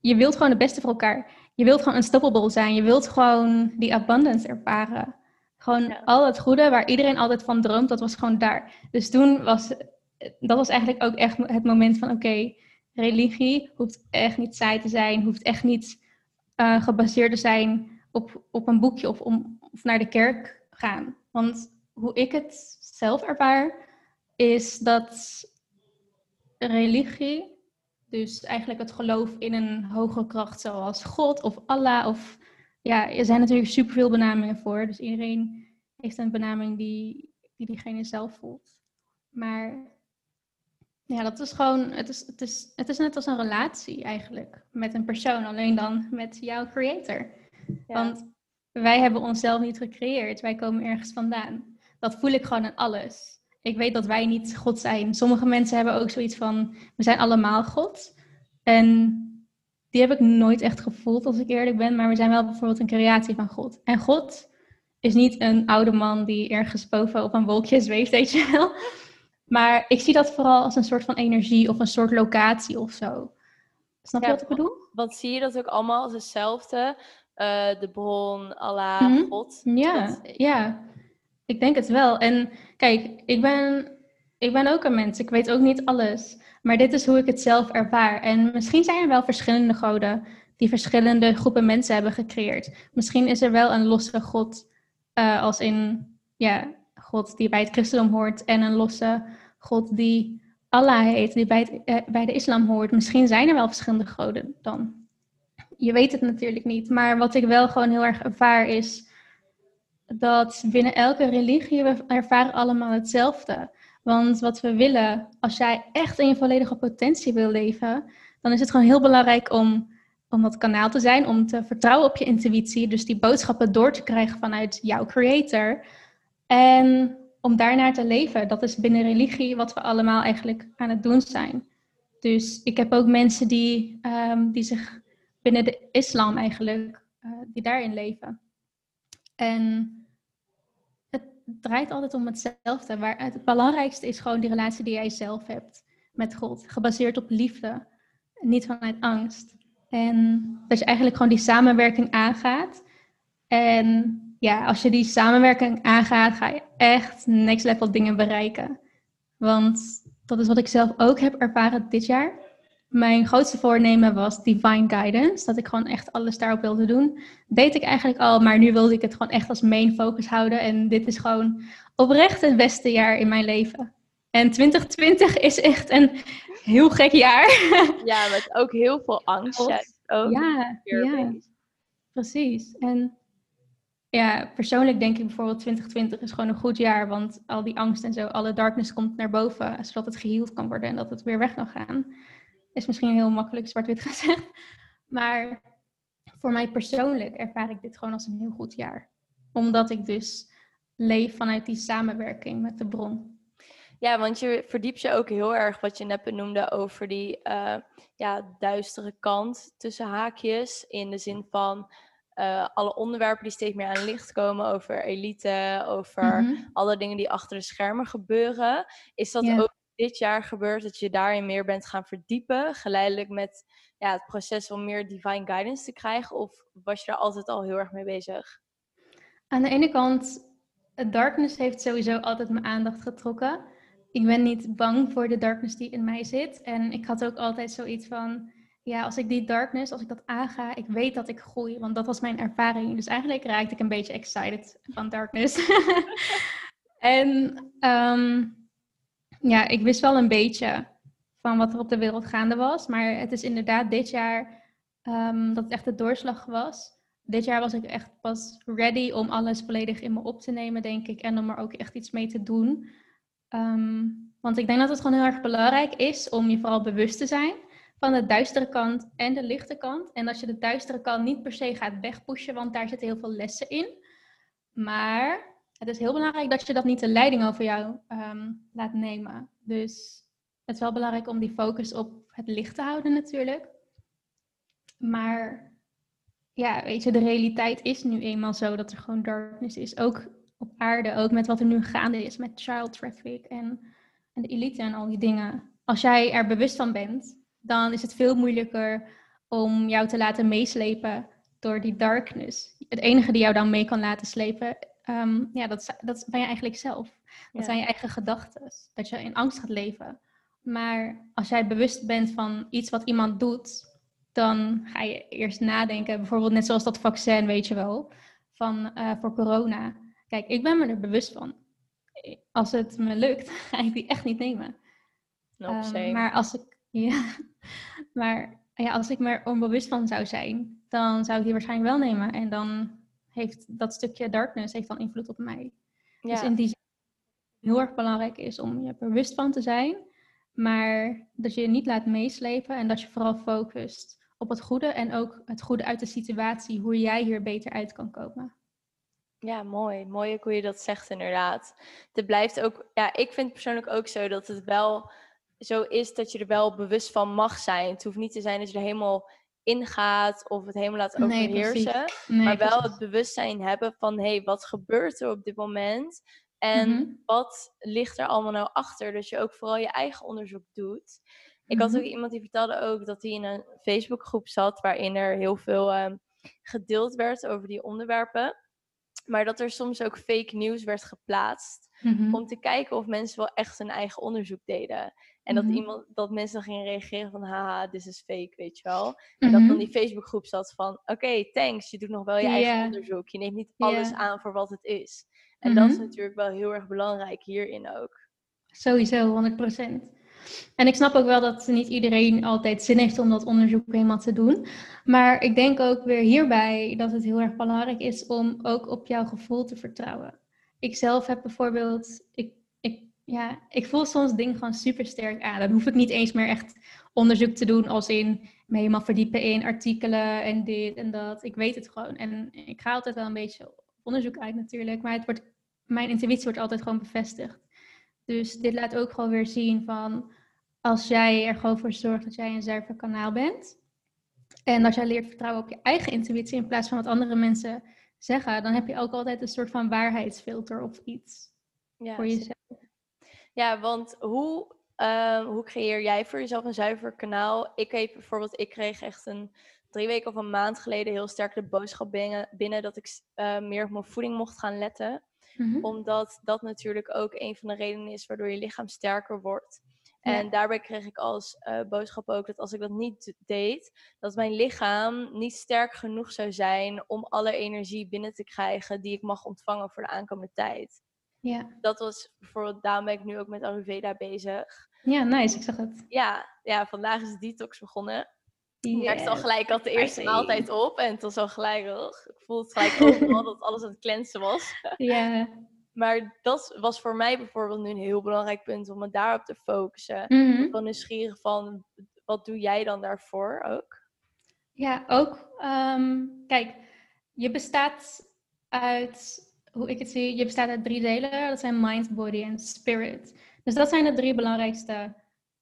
je wilt gewoon het beste voor elkaar. Je wilt gewoon unstoppable zijn. Je wilt gewoon die abundance ervaren. Gewoon al het goede waar iedereen altijd van droomt, dat was gewoon daar. Dus toen was, dat was eigenlijk ook echt het moment van, oké, religie hoeft echt niet saai te zijn, hoeft echt niet uh, gebaseerd te zijn op, op een boekje of, om, of naar de kerk gaan. Want hoe ik het zelf ervaar, is dat religie, dus eigenlijk het geloof in een hogere kracht zoals God of Allah of ja, er zijn natuurlijk superveel benamingen voor. Dus iedereen heeft een benaming die, die diegene zelf voelt. Maar ja, dat is gewoon, het is, het, is, het is net als een relatie eigenlijk met een persoon, alleen dan met jouw creator. Want wij hebben onszelf niet gecreëerd, wij komen ergens vandaan. Dat voel ik gewoon in alles. Ik weet dat wij niet God zijn. Sommige mensen hebben ook zoiets van, we zijn allemaal God. En die heb ik nooit echt gevoeld, als ik eerlijk ben. Maar we zijn wel bijvoorbeeld een creatie van God. En God is niet een oude man die ergens boven op een wolkje zweeft, weet je wel. Maar ik zie dat vooral als een soort van energie of een soort locatie of zo. Snap je wat ik bedoel? Want zie je dat ook allemaal als hetzelfde? Uh, de bron, Allah, mhm. God? Ja, ja, ik denk het wel. En kijk, ik ben, ik ben ook een mens. Ik weet ook niet alles. Maar dit is hoe ik het zelf ervaar. En misschien zijn er wel verschillende goden die verschillende groepen mensen hebben gecreëerd. Misschien is er wel een losse God, uh, als in ja, God die bij het christendom hoort, en een losse God die Allah heet, die bij, uh, bij de islam hoort. Misschien zijn er wel verschillende goden dan. Je weet het natuurlijk niet. Maar wat ik wel gewoon heel erg ervaar is dat binnen elke religie we ervaren allemaal hetzelfde. Want wat we willen, als jij echt in je volledige potentie wil leven, dan is het gewoon heel belangrijk om, om dat kanaal te zijn, om te vertrouwen op je intuïtie, dus die boodschappen door te krijgen vanuit jouw creator. En om daarnaar te leven, dat is binnen religie wat we allemaal eigenlijk aan het doen zijn. Dus ik heb ook mensen die, um, die zich binnen de islam eigenlijk, uh, die daarin leven. En draait altijd om hetzelfde. Waar het belangrijkste is gewoon die relatie die jij zelf hebt met God. Gebaseerd op liefde, niet vanuit angst. En dat je eigenlijk gewoon die samenwerking aangaat. En ja, als je die samenwerking aangaat, ga je echt next level dingen bereiken. Want dat is wat ik zelf ook heb ervaren dit jaar. Mijn grootste voornemen was divine guidance. Dat ik gewoon echt alles daarop wilde doen. Deed ik eigenlijk al, maar nu wilde ik het gewoon echt als main focus houden. En dit is gewoon oprecht het beste jaar in mijn leven. En 2020 is echt een heel gek jaar. Ja, met ook heel veel angst. Ook ja, ja, precies. En ja, persoonlijk denk ik bijvoorbeeld 2020 is gewoon een goed jaar, want al die angst en zo, alle darkness komt naar boven, zodat het geheeld kan worden en dat het weer weg kan gaan. Is misschien heel makkelijk zwart-wit gezegd, maar voor mij persoonlijk ervaar ik dit gewoon als een heel goed jaar. Omdat ik dus leef vanuit die samenwerking met de bron. Ja, want je verdiept je ook heel erg wat je net benoemde over die uh, ja, duistere kant tussen haakjes. In de zin van uh, alle onderwerpen die steeds meer aan licht komen over elite, over mhm. alle dingen die achter de schermen gebeuren. Is dat ook dit jaar gebeurd dat je daarin meer bent gaan verdiepen, geleidelijk met ja, het proces om meer divine guidance te krijgen? Of was je daar altijd al heel erg mee bezig? Aan de ene kant, darkness heeft sowieso altijd mijn aandacht getrokken. Ik ben niet bang voor de darkness die in mij zit. En ik had ook altijd zoiets van ja, als ik die darkness, als ik dat aanga, ik weet dat ik groei. Want dat was mijn ervaring. Dus eigenlijk raakte ik een beetje excited van darkness. en ehm, ja, ik wist wel een beetje van wat er op de wereld gaande was. Maar het is inderdaad dit jaar um, dat het echt de doorslag was. Dit jaar was ik echt pas ready om alles volledig in me op te nemen, denk ik. En om er ook echt iets mee te doen. Ehm, want ik denk dat het gewoon heel erg belangrijk is om je vooral bewust te zijn van de duistere kant en de lichte kant. En dat je de duistere kant niet per se gaat wegpushen, want daar zitten heel veel lessen in. Maar het is heel belangrijk dat je dat niet de leiding over jou ehm, laat nemen. Dus het is wel belangrijk om die focus op het licht te houden natuurlijk. Maar ja, weet je, de realiteit is nu eenmaal zo dat er gewoon darkness is. Ook op aarde, ook met wat er nu gaande is met child traffic en, en de elite en al die dingen. Als jij er bewust van bent, dan is het veel moeilijker om jou te laten meeslepen door die darkness. Het enige die jou dan mee kan laten slepen, um, ja, dat, dat ben je eigenlijk zelf. Dat zijn je eigen gedachten. Dat je in angst gaat leven. Maar als jij bewust bent van iets wat iemand doet, dan ga je eerst nadenken. Bijvoorbeeld net zoals dat vaccin, weet je wel, van, uh, voor corona. Kijk, ik ben me er bewust van. Als het me lukt, ga ik die echt niet nemen. Um, maar als ik ja, maar ja, als ik me er onbewust van zou zijn, dan zou ik die waarschijnlijk wel nemen. En dan heeft dat stukje darkness heeft dan invloed op mij. Dus in die zin heel erg belangrijk is om je bewust van te zijn, maar dat je je niet laat meeslepen en dat je vooral focust op het goede en ook het goede uit de situatie, hoe jij hier beter uit kan komen. Ja, mooi. Mooi hoe je dat zegt inderdaad. Het blijft ook, ja, ik vind persoonlijk ook zo dat het wel zo is dat je er wel bewust van mag zijn. Het hoeft niet te zijn dat je er helemaal ingaat of het helemaal laat overheersen. maar wel het bewustzijn hebben van hé, hey, wat gebeurt er op dit moment? En mhm. wat ligt er allemaal nou achter? Dat je ook vooral je eigen onderzoek doet. Ik had mhm. ook iemand die vertelde ook dat hij in een Facebookgroep zat waarin er heel veel um, gedeeld werd over die onderwerpen. Maar dat er soms ook fake news werd geplaatst. Mhm. Om te kijken of mensen wel echt hun eigen onderzoek deden. En dat, mhm. iemand, dat mensen dan gingen reageren van, haha, dit is fake, weet je wel. En dat dan mhm. die Facebookgroep zat van, oké, thanks, je doet nog wel je eigen onderzoek. Je neemt niet alles aan voor wat het is. En dat is natuurlijk wel heel erg belangrijk hierin ook. Sowieso, 100%. En ik snap ook wel dat niet iedereen altijd zin heeft om dat onderzoek helemaal te doen. Maar ik denk ook weer hierbij dat het heel erg belangrijk is om ook op jouw gevoel te vertrouwen. Ik zelf heb bijvoorbeeld, ik, ja, ik voel soms dingen gewoon super sterk aan. Dan hoef ik niet eens meer echt onderzoek te doen als in me helemaal verdiepen in artikelen en dit en dat. Ik weet het gewoon. En ik ga altijd wel een beetje onderzoek uit natuurlijk. Maar het wordt, mijn intuïtie wordt altijd gewoon bevestigd. Dus dit laat ook gewoon weer zien van als jij er gewoon voor zorgt dat jij een zuiver kanaal bent. En dat jij leert vertrouwen op je eigen intuïtie in plaats van wat andere mensen zeggen, dan heb je ook altijd een soort van waarheidsfilter of iets Ja, voor jezelf. Ja, want hoe, ehm, hoe creëer jij voor jezelf een zuiver kanaal? Ik weet bijvoorbeeld, ik kreeg echt een drie weken of een maand geleden heel sterk de boodschap binnen, binnen dat ik eh, meer op mijn voeding mocht gaan letten. Mhm. Omdat dat natuurlijk ook een van de redenen is waardoor je lichaam sterker wordt. En Ja. daarbij kreeg ik als eh, boodschap ook dat als ik dat niet deed, dat mijn lichaam niet sterk genoeg zou zijn om alle energie binnen te krijgen die ik mag ontvangen voor de aankomende tijd. Ja. Dat was bijvoorbeeld, daarom ben ik nu ook met Ayurveda bezig. ja, nice, ik zag het. Ja, ja vandaag is de detox begonnen. Ik merkte al Yes. gelijk, ik had de eerste maaltijd op en het was al gelijk, oh, ik voelde het gelijk overal dat alles aan het cleansen was. Ja. Maar dat was voor mij bijvoorbeeld nu een heel belangrijk punt om me daarop te focussen. Mhm. Ik ben nieuwsgierig van, wat doe jij dan daarvoor ook? Ja, ook. ehm, kijk, je bestaat uit, hoe ik het zie, je bestaat uit drie delen. Dat zijn mind, body en spirit. Dus dat zijn de drie belangrijkste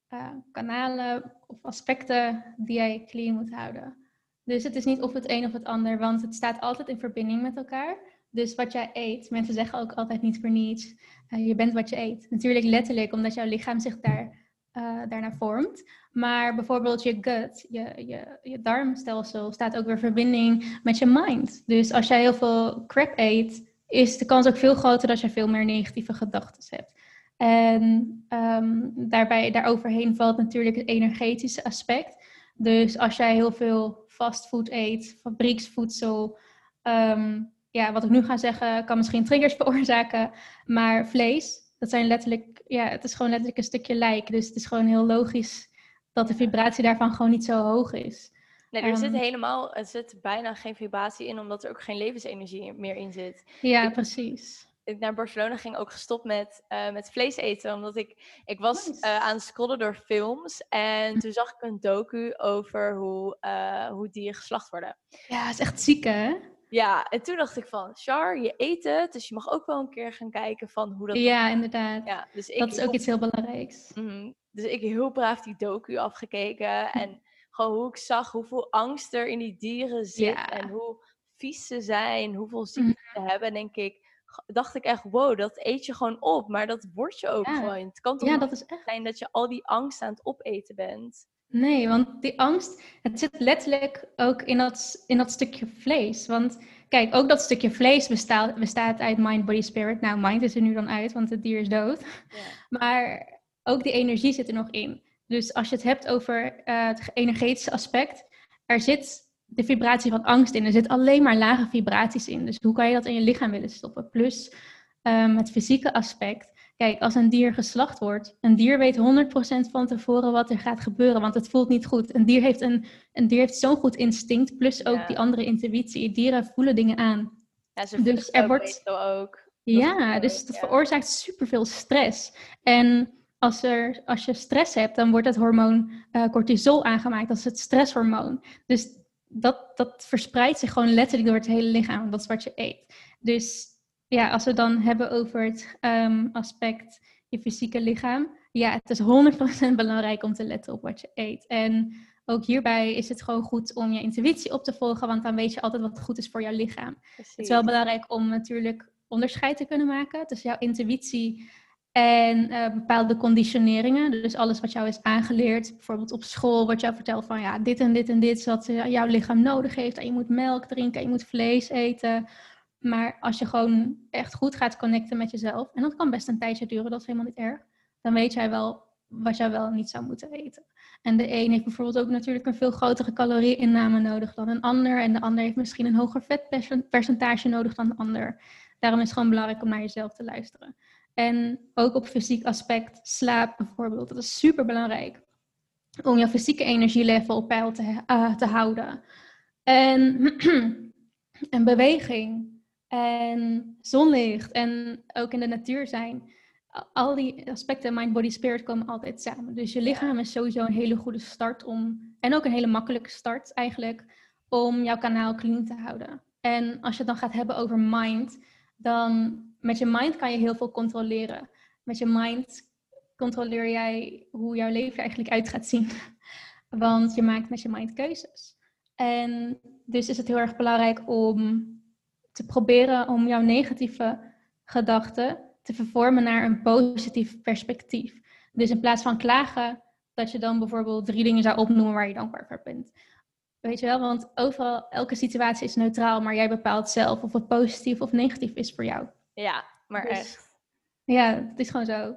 eh, kanalen of aspecten die jij clean moet houden. Dus het is niet of het een of het ander, want het staat altijd in verbinding met elkaar. Dus wat jij eet, mensen zeggen ook altijd niet voor niets, eh, je bent wat je eet. Natuurlijk letterlijk, omdat jouw lichaam zich daar, eh, daarna vormt. Maar bijvoorbeeld je gut, je, je, je darmstelsel, staat ook weer in verbinding met je mind. Dus als jij heel veel crap eet, is de kans ook veel groter dat je veel meer negatieve gedachten hebt. En ehm, daarbij, daaroverheen valt natuurlijk het energetische aspect. Dus als jij heel veel fastfood eet, fabrieksvoedsel, ehm, ja, wat ik nu ga zeggen, kan misschien triggers veroorzaken. Maar vlees, dat zijn letterlijk, ja, het is gewoon letterlijk een stukje lijk. Dus het is gewoon heel logisch dat de vibratie daarvan gewoon niet zo hoog is. Nee, er zit Ehm. helemaal, er zit bijna geen vibratie in, omdat er ook geen levensenergie meer in zit. Ja, Ik- precies. ik naar Barcelona ging ook gestopt met, eh, met vlees eten. Omdat ik, ik was Nice. eh, aan het scrollen door films. En toen zag ik een docu over hoe, eh, hoe dieren geslacht worden. Ja, het is echt ziek, hè? Ja, en toen dacht ik van, Char, je eet het. Dus je mag ook wel een keer gaan kijken van hoe dat... Ja, inderdaad. Ja, dus ik, dat is ook iets heel belangrijks. Mhm. Dus ik heel braaf die docu afgekeken. En gewoon hoe ik zag hoeveel angst er in die dieren zit. Ja. En hoe vies ze zijn, hoeveel ziekten ze hebben. Denk ik, dacht ik echt, wow, dat eet je gewoon op. Maar dat word je ook Ja. gewoon. Het kan toch Ja, niet dat is echt. zijn dat je al die angst aan het opeten bent. Nee, want die angst, het zit letterlijk ook in dat, in dat stukje vlees. Want kijk, ook dat stukje vlees bestaat, bestaat uit mind, body, spirit. Nou, mind is er nu dan uit, want het dier is dood. Ja. Maar ook die energie zit er nog in. Dus als je het hebt over eh, het energetische aspect, er zit de vibratie van angst in. Er zit alleen maar lage vibraties in. Dus hoe kan je dat in je lichaam willen stoppen? Plus ehm, het fysieke aspect. Kijk, als een dier geslacht wordt, een dier weet 100% van tevoren wat er gaat gebeuren, want het voelt niet goed. Een dier heeft, een, een dier heeft zo'n goed instinct, plus ook Ja. die andere intuïtie. Dieren voelen dingen aan. Ja, ze Dus er ook wordt- ook. Dat Ja, dus dat ja. veroorzaakt superveel stress. En als, er, als je stress hebt, dan wordt het hormoon eh, cortisol aangemaakt. Dat is het stresshormoon. Dus dat, dat verspreidt zich gewoon letterlijk door het hele lichaam. Dat is wat je eet. Dus ja, als we het dan hebben over het ehm, aspect je fysieke lichaam. Ja, het is 100% belangrijk om te letten op wat je eet. En ook hierbij is het gewoon goed om je intuïtie op te volgen. Want dan weet je altijd wat goed is voor jouw lichaam. Het is wel belangrijk om natuurlijk onderscheid te kunnen maken tussen jouw intuïtie en eh, bepaalde conditioneringen. Dus alles wat jou is aangeleerd, bijvoorbeeld op school, wordt jou verteld van ja, dit en dit en dit is wat eh, jouw lichaam nodig heeft. En je moet melk drinken, en je moet vlees eten. Maar als je gewoon echt goed gaat connecten met jezelf, en dat kan best een tijdje duren, dat is helemaal niet erg, dan weet jij wel wat jij wel niet zou moeten eten. En de een heeft bijvoorbeeld ook natuurlijk een veel grotere calorieinname nodig dan een ander. En de ander heeft misschien een hoger vetpercentage nodig dan de ander. Daarom is het gewoon belangrijk om naar jezelf te luisteren. En ook op fysiek aspect, slaap bijvoorbeeld, dat is super belangrijk. Om jouw fysieke energielevel op peil te, eh, te houden. En, en beweging. En zonlicht. En ook in de natuur zijn. Al die aspecten, mind, body, spirit, komen altijd samen. Dus je lichaam is sowieso een hele goede start om. En ook een hele makkelijke start eigenlijk. Om jouw kanaal clean te houden. En als je het dan gaat hebben over mind. Dan met je mind kan je heel veel controleren. Met je mind controleer jij hoe jouw leven eigenlijk uit gaat zien. Want je maakt met je mind keuzes. En dus is het heel erg belangrijk om te proberen om jouw negatieve gedachten te vervormen naar een positief perspectief. Dus in plaats van klagen, dat je dan bijvoorbeeld drie dingen zou opnoemen waar je dankbaar voor bent. Weet je wel, want overal, elke situatie is neutraal, maar jij bepaalt zelf of het positief of negatief is voor jou. Ja, maar Dus- echt. Ja, het is gewoon zo.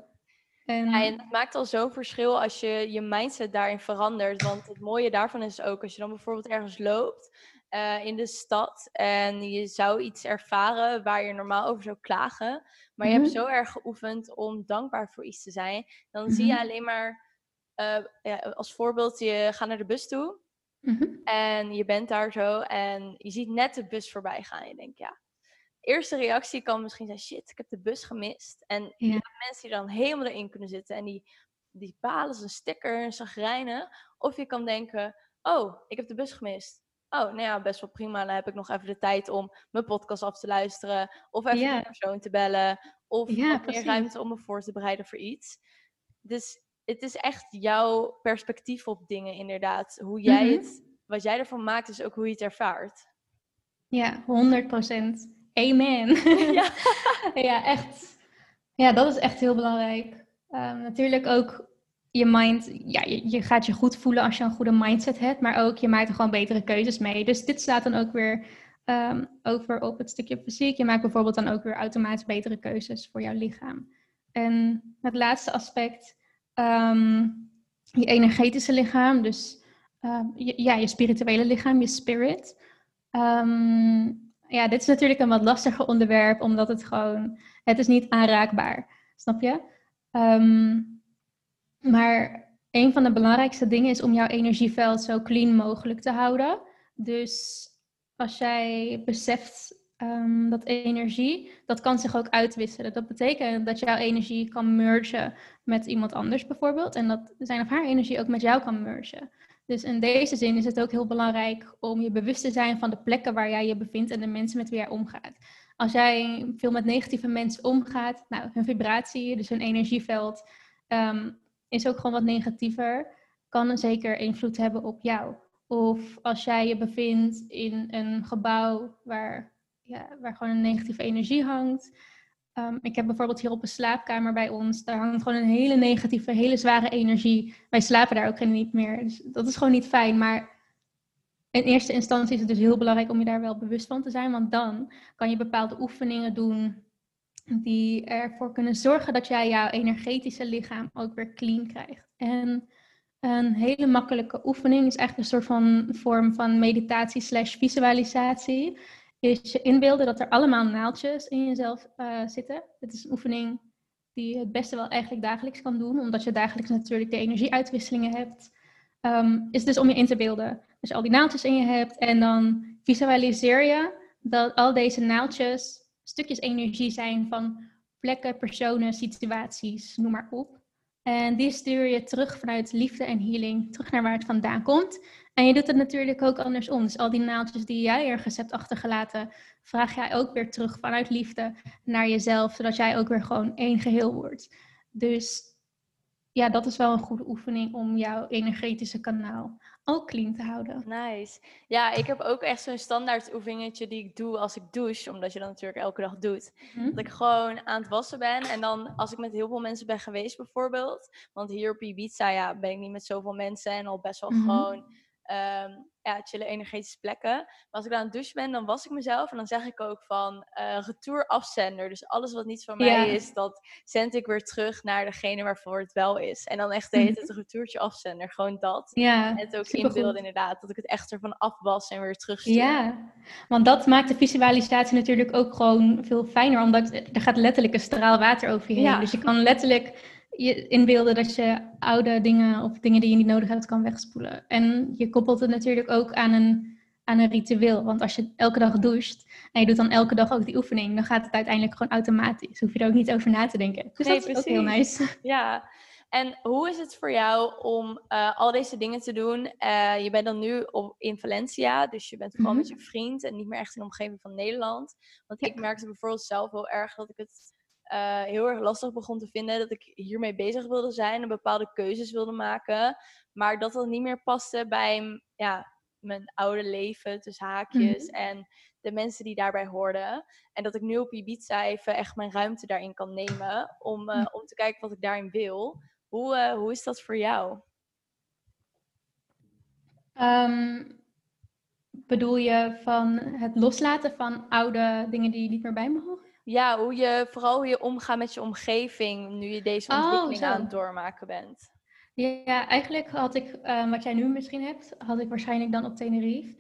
En, Ja, en het maakt al zo'n verschil als je je mindset daarin verandert. Want het mooie daarvan is ook als je dan bijvoorbeeld ergens loopt eh, in de stad en je zou iets ervaren waar je normaal over zou klagen, maar je hebt Mhm. zo erg geoefend om dankbaar voor iets te zijn, dan zie je Mhm. alleen maar eh, ja, als voorbeeld, je gaat naar de bus toe Mhm. en je bent daar zo en je ziet net de bus voorbij gaan. Je denkt, ja. Eerste reactie kan misschien zijn, shit, ik heb de bus gemist. En Ja. mensen die dan helemaal erin kunnen zitten en die, die balen zijn stekker en zagrijnen. Of je kan denken, oh, ik heb de bus gemist. Oh, nou ja, best wel prima. Dan heb ik nog even de tijd om mijn podcast af te luisteren. Of even Ja. een persoon te bellen. Of Ja, meer ruimte om me voor te bereiden voor iets. Dus het is echt jouw perspectief op dingen, inderdaad. Hoe jij Mhm. het, wat jij ervan maakt, is ook hoe je het ervaart. Ja, 100%. Amen. Ja. ja, echt. Ja, dat is echt heel belangrijk. Ehm, natuurlijk ook je mind. Ja, je, je gaat je goed voelen als je een goede mindset hebt, maar ook je maakt er gewoon betere keuzes mee. Dus dit slaat dan ook weer ehm, over op het stukje fysiek. Je maakt bijvoorbeeld dan ook weer automatisch betere keuzes voor jouw lichaam. En het laatste aspect, ehm, je energetische lichaam, dus je, ja, je spirituele lichaam, je spirit. Ehm, ja, dit is natuurlijk een wat lastiger onderwerp, omdat het gewoon, het is niet aanraakbaar, snap je? Ehm, maar een van de belangrijkste dingen is om jouw energieveld zo clean mogelijk te houden. Dus als jij beseft ehm, dat energie, dat kan zich ook uitwisselen. Dat betekent dat jouw energie kan mergen met iemand anders bijvoorbeeld. En dat zijn of haar energie ook met jou kan mergen. Dus in deze zin is het ook heel belangrijk om je bewust te zijn van de plekken waar jij je bevindt en de mensen met wie jij omgaat. Als jij veel met negatieve mensen omgaat, nou, hun vibratie, dus hun energieveld, ehm, is ook gewoon wat negatiever, kan een zeker invloed hebben op jou. Of als jij je bevindt in een gebouw waar, ja, waar gewoon een negatieve energie hangt. Ehm, ik heb bijvoorbeeld hier op een slaapkamer bij ons, daar hangt gewoon een hele negatieve, hele zware energie. Wij slapen daar ook niet meer. Dus dat is gewoon niet fijn. Maar in eerste instantie is het dus heel belangrijk om je daar wel bewust van te zijn. Want dan kan je bepaalde oefeningen doen die ervoor kunnen zorgen dat jij jouw energetische lichaam ook weer clean krijgt. En een hele makkelijke oefening is eigenlijk een soort van vorm van meditatie slash visualisatie. Is je inbeelden dat er allemaal naaldjes in jezelf eh, zitten. Dit is een oefening die je het beste wel eigenlijk dagelijks kan doen, omdat je dagelijks natuurlijk de energieuitwisselingen hebt. Ehm, is dus om je in te beelden. Dus al die naaldjes in je hebt en dan visualiseer je dat al deze naaldjes stukjes energie zijn van plekken, personen, situaties, noem maar op. En die stuur je terug vanuit liefde en healing, terug naar waar het vandaan komt. En je doet het natuurlijk ook andersom. Dus al die naaldjes die jij ergens hebt achtergelaten, vraag jij ook weer terug vanuit liefde naar jezelf, zodat jij ook weer gewoon één geheel wordt. Dus ja, dat is wel een goede oefening om jouw energetische kanaal ook clean te houden. Nice. Ja, ik heb ook echt zo'n standaard oefeningetje die ik doe als ik douche, omdat je dat natuurlijk elke dag doet. Hm? Dat ik gewoon aan het wassen ben. En dan als ik met heel veel mensen ben geweest bijvoorbeeld. Want hier op Ibiza ja, ben ik niet met zoveel mensen. En al best wel Mhm. gewoon ehm, ja, chille energetische plekken. Maar als ik dan aan het douchen ben, dan was ik mezelf. En dan zeg ik ook van eh retour afzender. Dus alles wat niet van mij Ja. is, dat zend ik weer terug naar degene waarvoor het wel is. En dan echt de hele Mhm. retourtje afzender. Gewoon dat. Ja, En het ook inbeelden inderdaad. Dat ik het echt ervan afwas en weer terugstuur. Ja, want dat maakt de visualisatie natuurlijk ook gewoon veel fijner, omdat er gaat letterlijk een straal water over je heen. Ja. Dus je kan letterlijk je inbeelden dat je oude dingen of dingen die je niet nodig hebt kan wegspoelen. En je koppelt het natuurlijk ook aan een, aan een ritueel. Want als je elke dag doucht en je doet dan elke dag ook die oefening, dan gaat het uiteindelijk gewoon automatisch. Hoef je er ook niet over na te denken. Dus Nee, dat is ook heel nice. Ja, en hoe is het voor jou om eh, al deze dingen te doen? Eh, je bent dan nu op, in Valencia, dus je bent gewoon met Mhm. je vriend en niet meer echt in de omgeving van Nederland. Want Ja. ik merkte bijvoorbeeld zelf heel erg dat ik het eh, heel erg lastig begon te vinden dat ik hiermee bezig wilde zijn en bepaalde keuzes wilde maken, maar dat dat niet meer paste bij ja, mijn oude leven, tussen haakjes. Mhm. En de mensen die daarbij hoorden. En dat ik nu op Ibiza even echt mijn ruimte daarin kan nemen om, uh, om te kijken wat ik daarin wil. Hoe, uh, hoe is dat voor jou? Um, bedoel je van het loslaten van oude dingen die niet meer bij me horen? Ja, hoe je vooral hoe je omgaat met je omgeving nu je deze oh, ontwikkeling aan het doormaken bent. Ja, eigenlijk had ik, uh, wat jij nu misschien hebt, had ik waarschijnlijk dan op Tenerife.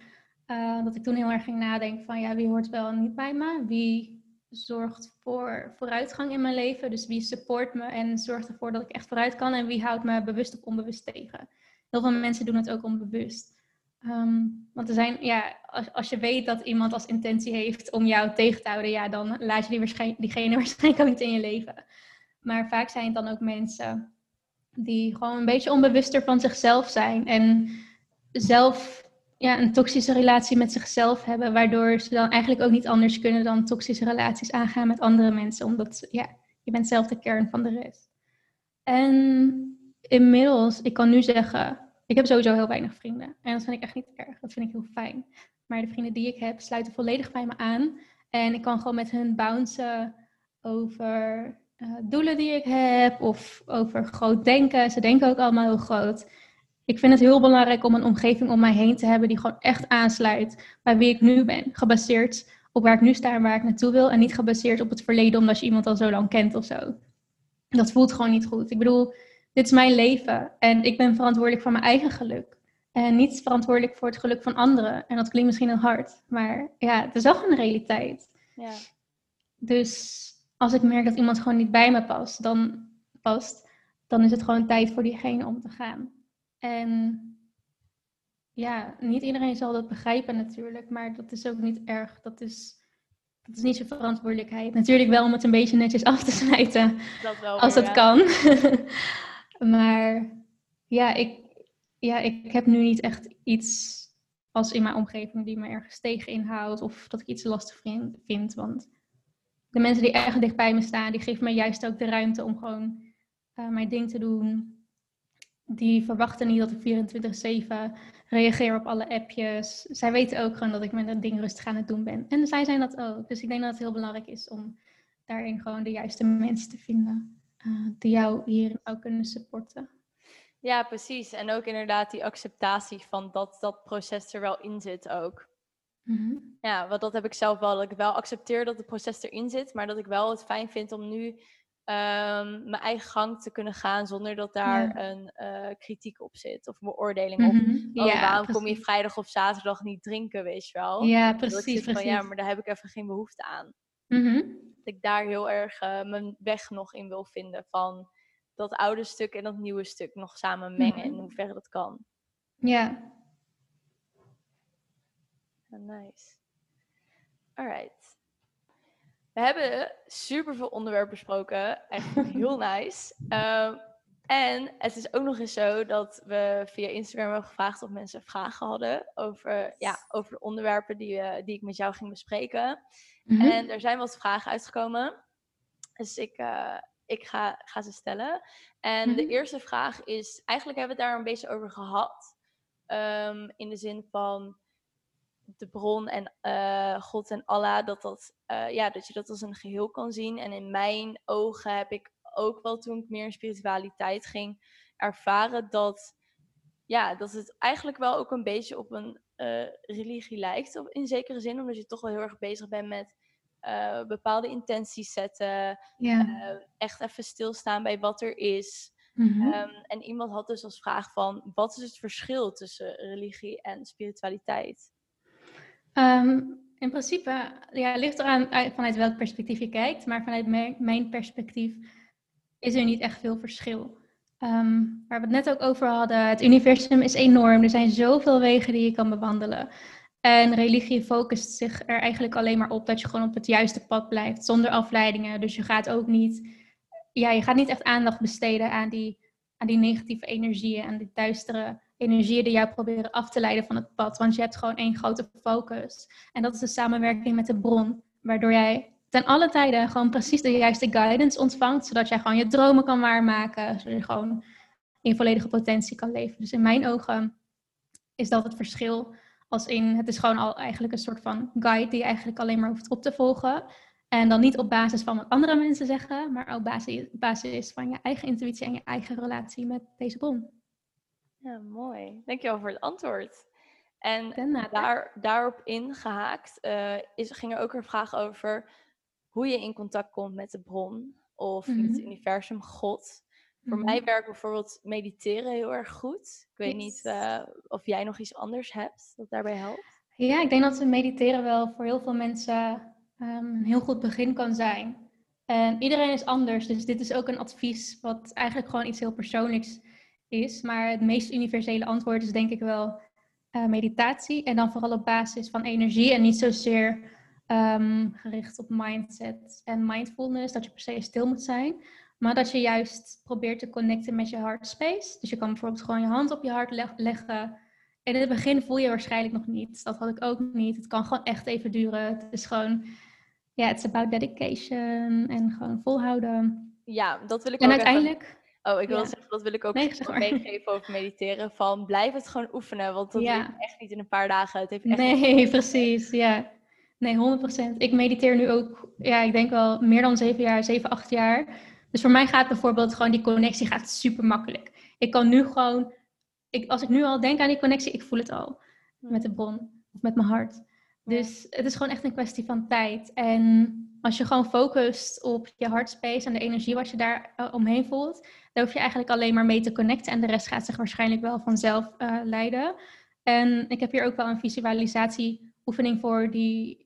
Uh, dat ik toen heel erg ging nadenken van ja, wie hoort wel niet bij me? Wie zorgt voor vooruitgang in mijn leven? Dus wie support me en zorgt ervoor dat ik echt vooruit kan? En wie houdt me bewust of onbewust tegen? Heel veel mensen doen het ook onbewust. Um, want er zijn, ja, als, als, je weet dat iemand als intentie heeft om jou tegen te houden, ja, dan laat je die waarschijnlijk, diegene waarschijnlijk ook niet in je leven. Maar vaak zijn het dan ook mensen die gewoon een beetje onbewuster van zichzelf zijn en zelf ja, een toxische relatie met zichzelf hebben, waardoor ze dan eigenlijk ook niet anders kunnen dan toxische relaties aangaan met andere mensen, omdat ja, je bent zelf de kern van de rest. En inmiddels, ik kan nu zeggen, ik heb sowieso heel weinig vrienden. En dat vind ik echt niet erg. Dat vind ik heel fijn. Maar de vrienden die ik heb, sluiten volledig bij me aan. En ik kan gewoon met hen bouncen over uh, doelen die ik heb. Of over groot denken. Ze denken ook allemaal heel groot. Ik vind het heel belangrijk om een omgeving om mij heen te hebben die gewoon echt aansluit bij wie ik nu ben. Gebaseerd op waar ik nu sta en waar ik naartoe wil. En niet gebaseerd op het verleden omdat je iemand al zo lang kent of zo. Dat voelt gewoon niet goed. Ik bedoel, dit is mijn leven en ik ben verantwoordelijk voor mijn eigen geluk. En niet verantwoordelijk voor het geluk van anderen. En dat klinkt misschien heel hard, maar ja, het is wel gewoon een realiteit. Ja. Dus als ik merk dat iemand gewoon niet bij me past, dan, past, dan is het gewoon tijd voor diegene om te gaan. En ja, niet iedereen zal dat begrijpen natuurlijk, maar dat is ook niet erg. Dat is, dat is niet zijn verantwoordelijkheid. Natuurlijk wel om het een beetje netjes af te sluiten, dat wel, als het kan. Maar ja ik, ja, ik heb nu niet echt iets als in mijn omgeving die me ergens tegen inhoudt of dat ik iets lastig vind. Want de mensen die erg dicht bij me staan, die geven me juist ook de ruimte om gewoon uh, mijn ding te doen. Die verwachten niet dat ik 24-7 reageer op alle appjes. Zij weten ook gewoon dat ik mijn ding rustig aan het doen ben. En zij zijn dat ook. Dus ik denk dat het heel belangrijk is om daarin gewoon de juiste mensen te vinden. Eh, die jou hierin ook kunnen supporten. Ja, precies. En ook inderdaad die acceptatie van dat dat proces er wel in zit ook. Mhm. Ja, want dat heb ik zelf wel. Dat ik wel accepteer dat het proces erin zit, maar dat ik wel het fijn vind om nu ehm, mijn eigen gang te kunnen gaan zonder dat daar een uh, kritiek op zit of beoordeling op. Mm oh, ja, waarom kom je vrijdag of zaterdag niet drinken, weet je wel? Ja, precies. precies. Van, ja, maar daar heb ik even geen behoefte aan. Mm ik daar heel erg uh, mijn weg nog in wil vinden van dat oude stuk en dat nieuwe stuk nog samen mengen in hoeverre dat kan. Ja. nice. Alright. We hebben super veel onderwerpen besproken. Echt heel nice. Um, en het is ook nog eens zo dat we via Instagram hebben gevraagd of mensen vragen hadden over, ja, over de onderwerpen die, uh, die ik met jou ging bespreken. Mhm. En er zijn wat vragen uitgekomen. Dus ik, uh, ik ga, ga ze stellen. En de mhm. eerste vraag is, eigenlijk hebben we het daar een beetje over gehad. Um, in de zin van de bron en uh, God en Allah, dat, dat, ja, dat je dat als een geheel kan zien. En in mijn ogen heb ik ook wel toen ik meer in spiritualiteit ging ervaren dat, ja, dat het eigenlijk wel ook een beetje op een uh, religie lijkt. In zekere zin, omdat je toch wel heel erg bezig bent met uh, bepaalde intenties zetten. Uh, echt even stilstaan bij wat er is. Mm -hmm. um, en iemand had dus als vraag van, wat is het verschil tussen religie en spiritualiteit? Um, in principe, ja, ligt eraan vanuit welk perspectief je kijkt. Maar vanuit mijn, mijn perspectief is er niet echt veel verschil. Um, waar we het net ook over hadden, het universum is enorm. Er zijn zoveel wegen die je kan bewandelen. En religie focust zich er eigenlijk alleen maar op dat je gewoon op het juiste pad blijft, zonder afleidingen. Dus je gaat ook niet, ja, je gaat niet echt aandacht besteden aan die, aan die negatieve energieën, aan die duistere energieën die jou proberen af te leiden van het pad. Want je hebt gewoon één grote focus. En dat is de samenwerking met de bron, waardoor jij ten alle tijden gewoon precies de juiste guidance ontvangt, zodat jij gewoon je dromen kan waarmaken, zodat je gewoon in volledige potentie kan leven. Dus in mijn ogen is dat het verschil. Als in, het is gewoon al eigenlijk een soort van guide die je eigenlijk alleen maar hoeft op te volgen. En dan niet op basis van wat andere mensen zeggen, maar op basis, basis van je eigen intuïtie en je eigen relatie met deze bron. Ja, mooi. Dankjewel voor het antwoord. En daar, daarop ingehaakt uh, is, ging er ook een vraag over hoe je in contact komt met de bron of met het mhm. universum, God. Voor mij mhm. werkt bijvoorbeeld mediteren heel erg goed. Ik weet niet uh, of jij nog iets anders hebt dat daarbij helpt. Ja, ik denk dat mediteren wel voor heel veel mensen um, een heel goed begin kan zijn. En iedereen is anders, dus dit is ook een advies wat eigenlijk gewoon iets heel persoonlijks is. Maar het meest universele antwoord is denk ik wel uh, meditatie. En dan vooral op basis van energie en niet zozeer um, gericht op mindset en mindfulness, dat je per se stil moet zijn. Maar dat je juist probeert te connecten met je heart space. Dus je kan bijvoorbeeld gewoon je hand op je hart leggen. In het begin voel je waarschijnlijk nog niet. Dat had ik ook niet. Het kan gewoon echt even duren. Het is gewoon, ja, it's about dedication en gewoon volhouden. Ja, dat wil ik en ook uiteindelijk. Oh, ik wil zeggen, dat wil ik ook nee, meegeven over mediteren. Van blijf het gewoon oefenen, want dat ja. echt niet in een paar dagen. Het heeft echt nee, precies, ja. Nee, 100%. Ik mediteer nu ook, ja, ik denk wel meer dan zeven jaar, zeven, acht jaar. Dus voor mij gaat bijvoorbeeld gewoon die connectie gaat super makkelijk. Ik kan nu gewoon, ik, als ik nu al denk aan die connectie, ik voel het al. Met de bron of met mijn hart. Dus het is gewoon echt een kwestie van tijd. En als je gewoon focust op je hartspace en de energie wat je daar uh, omheen voelt, dan hoef je eigenlijk alleen maar mee te connecten en de rest gaat zich waarschijnlijk wel vanzelf uh, leiden. En ik heb hier ook wel een visualisatieoefening voor die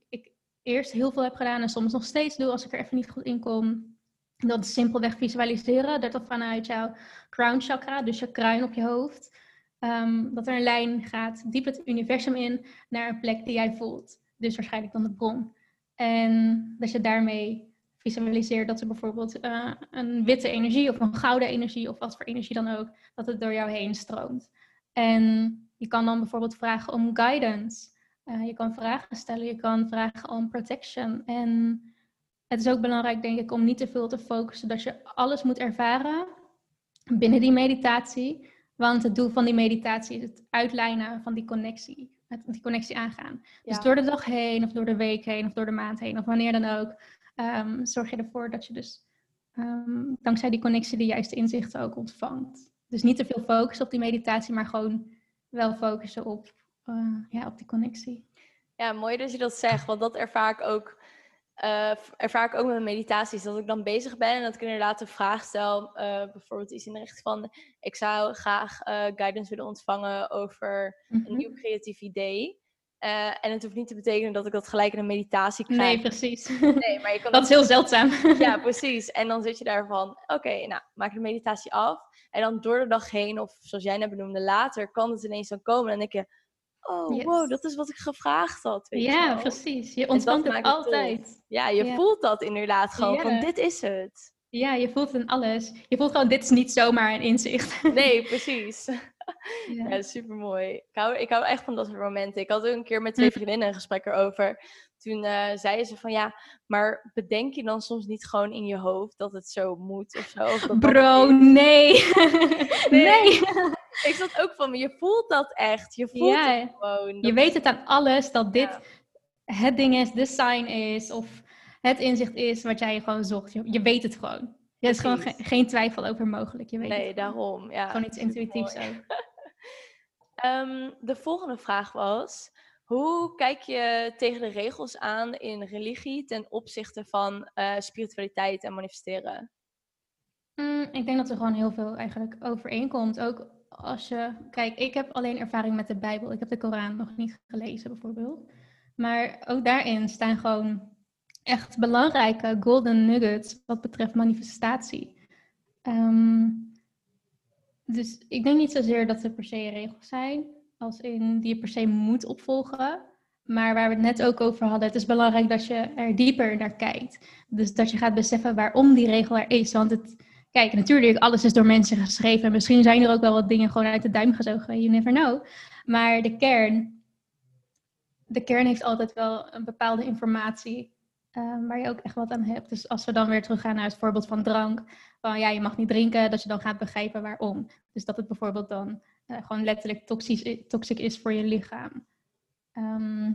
eerst heel veel heb gedaan en soms nog steeds doe als ik er even niet goed in kom. Dat is simpelweg visualiseren, dat er vanuit jouw crown chakra, dus je kruin op je hoofd, um, dat er een lijn gaat diep het universum in naar een plek die jij voelt. Dus waarschijnlijk dan de bron. En dat je daarmee visualiseert dat er bijvoorbeeld uh, een witte energie of een gouden energie of wat voor energie dan ook, dat het door jou heen stroomt. En je kan dan bijvoorbeeld vragen om guidance. Uh, je kan vragen stellen, je kan vragen om protection. En het is ook belangrijk, denk ik, om niet te veel te focussen dat je alles moet ervaren binnen die meditatie. Want het doel van die meditatie is het uitlijnen van die connectie. Het, die connectie aangaan. Dus door de dag heen, of door de week heen, of door de maand heen, of wanneer dan ook, um, zorg je ervoor dat je dus um, dankzij die connectie de juiste inzichten ook ontvangt. Dus niet te veel focussen op die meditatie, maar gewoon wel focussen op, ja, op die connectie. Ja, mooi dat je dat zegt, want dat ervaar ik ook uh, ervaar ik ook met meditaties dat ik dan bezig ben en dat ik inderdaad een vraag stel. Uh, bijvoorbeeld iets in de richting van: ik zou graag uh, guidance willen ontvangen over een mhm. nieuw creatief idee. en het hoeft niet te betekenen dat ik dat gelijk in een meditatie krijg. Nee, precies. Nee, maar je kan dat is heel zeldzaam. Ja, precies. En dan zit je daar van: oké, nou, maak de meditatie af. En dan door de dag heen, of zoals jij net benoemde, later kan het ineens dan komen. En dan denk je: oh, wow, dat is wat ik gevraagd had. Weet ja, precies. Je ontvangt het altijd. ja, je voelt dat inderdaad gewoon van dit is het. Ja, je voelt het in alles. Je voelt gewoon, dit is niet zomaar een inzicht. Nee, precies. Ja, ja super mooi. Ik hou, ik hou echt van dat soort momenten. Ik had ook een keer met twee hm. vriendinnen een gesprek erover. Toen uh, zeiden ze van ja, maar bedenk je dan soms niet gewoon in je hoofd dat het zo moet of zo? Of dat Bro, nee. nee. nee. ik zat ook van je voelt dat echt. Je voelt het gewoon. Je weet het aan alles dat dit het ding is, de sign is of het inzicht is wat jij gewoon zocht. Je, je weet het gewoon. Er is gewoon geen twijfel over mogelijk. Je weet nee, daarom. Ja, gewoon iets intuïtiefs ook. um, de volgende vraag was: hoe kijk je tegen de regels aan in religie ten opzichte van uh, spiritualiteit en manifesteren? Mm, ik denk dat er gewoon heel veel eigenlijk overeenkomt. Ook als je, kijk, ik heb alleen ervaring met de Bijbel. Ik heb de Koran nog niet gelezen bijvoorbeeld. Maar ook daarin staan gewoon echt belangrijke golden nuggets wat betreft manifestatie. Ehm, dus ik denk niet zozeer dat er per se regels zijn, als in die je per se moet opvolgen. Maar waar we het net ook over hadden, het is belangrijk dat je er dieper naar kijkt. Dus dat je gaat beseffen waarom die regel er is. Want het, Kijk, natuurlijk, alles is door mensen geschreven. En misschien zijn er ook wel wat dingen gewoon uit de duim gezogen. You never know. Maar de kern, de kern heeft altijd wel een bepaalde informatie um, waar je ook echt wat aan hebt. Dus als we dan weer teruggaan naar het voorbeeld van drank. Van ja, je mag niet drinken, dat je dan gaat begrijpen waarom. Dus dat het bijvoorbeeld dan uh, gewoon letterlijk toxisch, toxic is voor je lichaam. Ehm,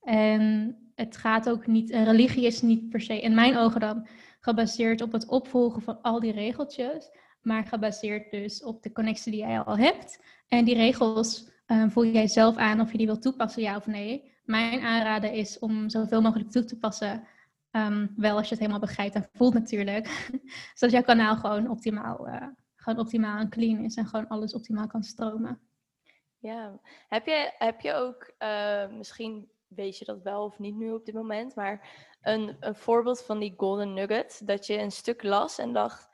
en het gaat ook niet, een religie is niet per se, in mijn ogen dan, gebaseerd op het opvolgen van al die regeltjes, maar gebaseerd dus op de connectie die jij al hebt. En die regels um, voel jij zelf aan of je die wilt toepassen, ja of nee. Mijn aanraden is om zoveel mogelijk toe te passen. Ehm, wel als je het helemaal begrijpt en voelt natuurlijk. Zodat jouw kanaal gewoon optimaal, uh, gewoon optimaal en clean is en gewoon alles optimaal kan stromen. Ja, heb je, heb je ook, uh, misschien weet je dat wel of niet nu op dit moment, maar een, een voorbeeld van die golden nugget, dat je een stuk las en dacht,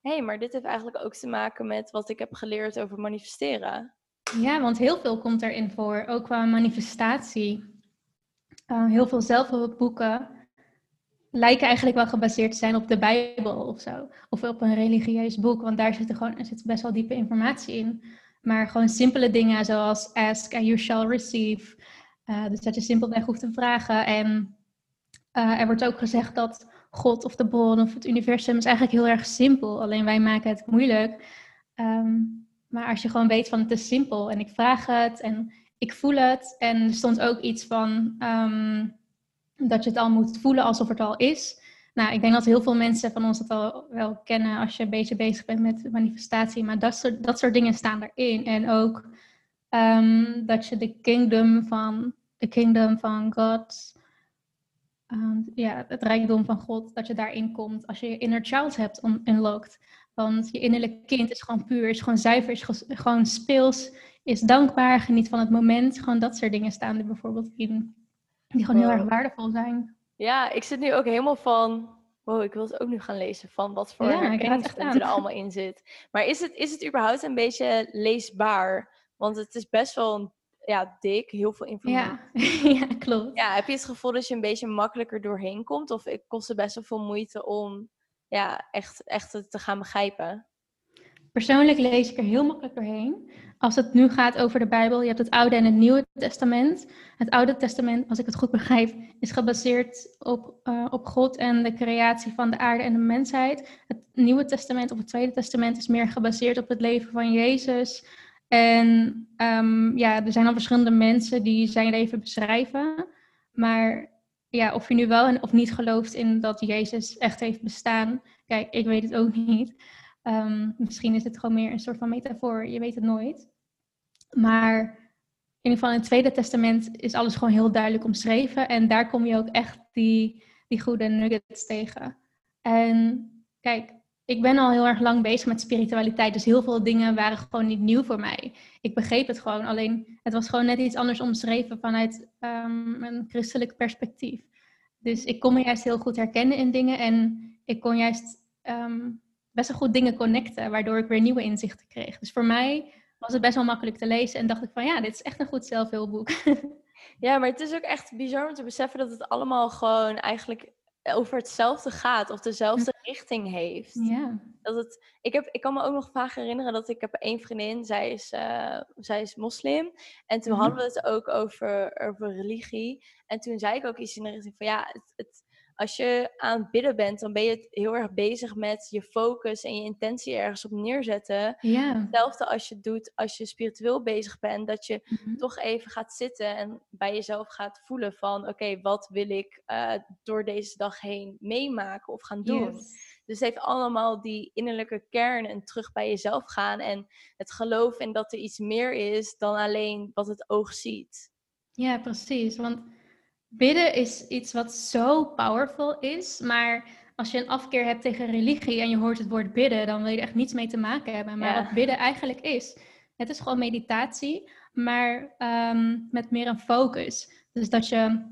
hé, hey, maar dit heeft eigenlijk ook te maken met wat ik heb geleerd over manifesteren. Ja, want heel veel komt erin voor, ook qua manifestatie. Uh, heel veel zelfhulpboeken lijken eigenlijk wel gebaseerd te zijn op de Bijbel of zo. Of op een religieus boek, want daar zit, er gewoon, er zit best wel diepe informatie in. Maar gewoon simpele dingen zoals ask and you shall receive. Uh, dus dat je simpelweg hoeft te vragen. En uh, er wordt ook gezegd dat God of de bron of het universum is eigenlijk heel erg simpel. Alleen wij maken het moeilijk. Um, maar als je gewoon weet van het is simpel en ik vraag het en ik voel het. En er stond ook iets van um, dat je het al moet voelen alsof het al is. Nou, ik denk dat heel veel mensen van ons dat al wel kennen als je een beetje bezig bent met manifestatie. Maar dat soort, dat soort dingen staan erin. En ook um, dat je de kingdom van, de kingdom van God, um, ja, het rijkdom van God, dat je daarin komt als je je inner child hebt unlocked. Want je innerlijke kind is gewoon puur, is gewoon zuiver, is gewoon speels, is dankbaar, geniet van het moment. Gewoon dat soort dingen staan er bijvoorbeeld in, die gewoon heel erg waardevol zijn. Ja, ik zit nu ook helemaal van, wow, ik wil het ook nu gaan lezen van wat voor ja, herkenningspunten er allemaal in zit. Maar is het, is het überhaupt een beetje leesbaar? Want het is best wel ja, dik, heel veel informatie. Ja. ja, klopt. Ja, heb je het gevoel dat je een beetje makkelijker doorheen komt? Of kost het best wel veel moeite om ja, echt, echt te gaan begrijpen? Persoonlijk lees ik er heel makkelijk doorheen. Als het nu gaat over de Bijbel, je hebt het Oude en het Nieuwe Testament. Het Oude Testament, als ik het goed begrijp, is gebaseerd op, uh, op God en de creatie van de aarde en de mensheid. Het Nieuwe Testament of het Tweede Testament is meer gebaseerd op het leven van Jezus. En um, ja, er zijn al verschillende mensen die zijn leven beschrijven. Maar ja, of je nu wel of niet gelooft in dat Jezus echt heeft bestaan. Kijk, ik weet het ook niet. Um, misschien is het gewoon meer een soort van metafoor. Je weet het nooit. Maar in ieder geval in het Tweede Testament is alles gewoon heel duidelijk omschreven. En daar kom je ook echt die, die goede nuggets tegen. En kijk, ik ben al heel erg lang bezig met spiritualiteit. Dus heel veel dingen waren gewoon niet nieuw voor mij. Ik begreep het gewoon. Alleen het was gewoon net iets anders omschreven vanuit um, een christelijk perspectief. Dus ik kon me juist heel goed herkennen in dingen. En ik kon juist um, best wel goed dingen connecten. Waardoor ik weer nieuwe inzichten kreeg. Dus voor mij was het best wel makkelijk te lezen. En dacht ik van ja, dit is echt een goed zelfhulpboek. Ja, maar het is ook echt bizar om te beseffen dat het allemaal gewoon eigenlijk over hetzelfde gaat of dezelfde hm. richting heeft. Ja. Dat het, ik, heb, ik kan me ook nog vaak herinneren dat ik heb één vriendin, zij is, uh, zij is moslim. En toen mhm. hadden we het ook over, over religie. En toen zei ik ook iets in de richting van ja, het, het, als je aan het bidden bent, dan ben je heel erg bezig met je focus en je intentie ergens op neerzetten. Hetzelfde als je doet als je spiritueel bezig bent, dat je mhm. toch even gaat zitten en bij jezelf gaat voelen van oké, wat wil ik uh, door deze dag heen meemaken of gaan doen. Dus het heeft allemaal die innerlijke kern en terug bij jezelf gaan en het geloof in dat er iets meer is dan alleen wat het oog ziet. Ja, precies. Want Bidden is iets wat zo powerful is, maar als je een afkeer hebt tegen religie en je hoort het woord bidden, dan wil je er echt niets mee te maken hebben. Maar wat bidden eigenlijk is, het is gewoon meditatie, maar um, met meer een focus. Dus dat je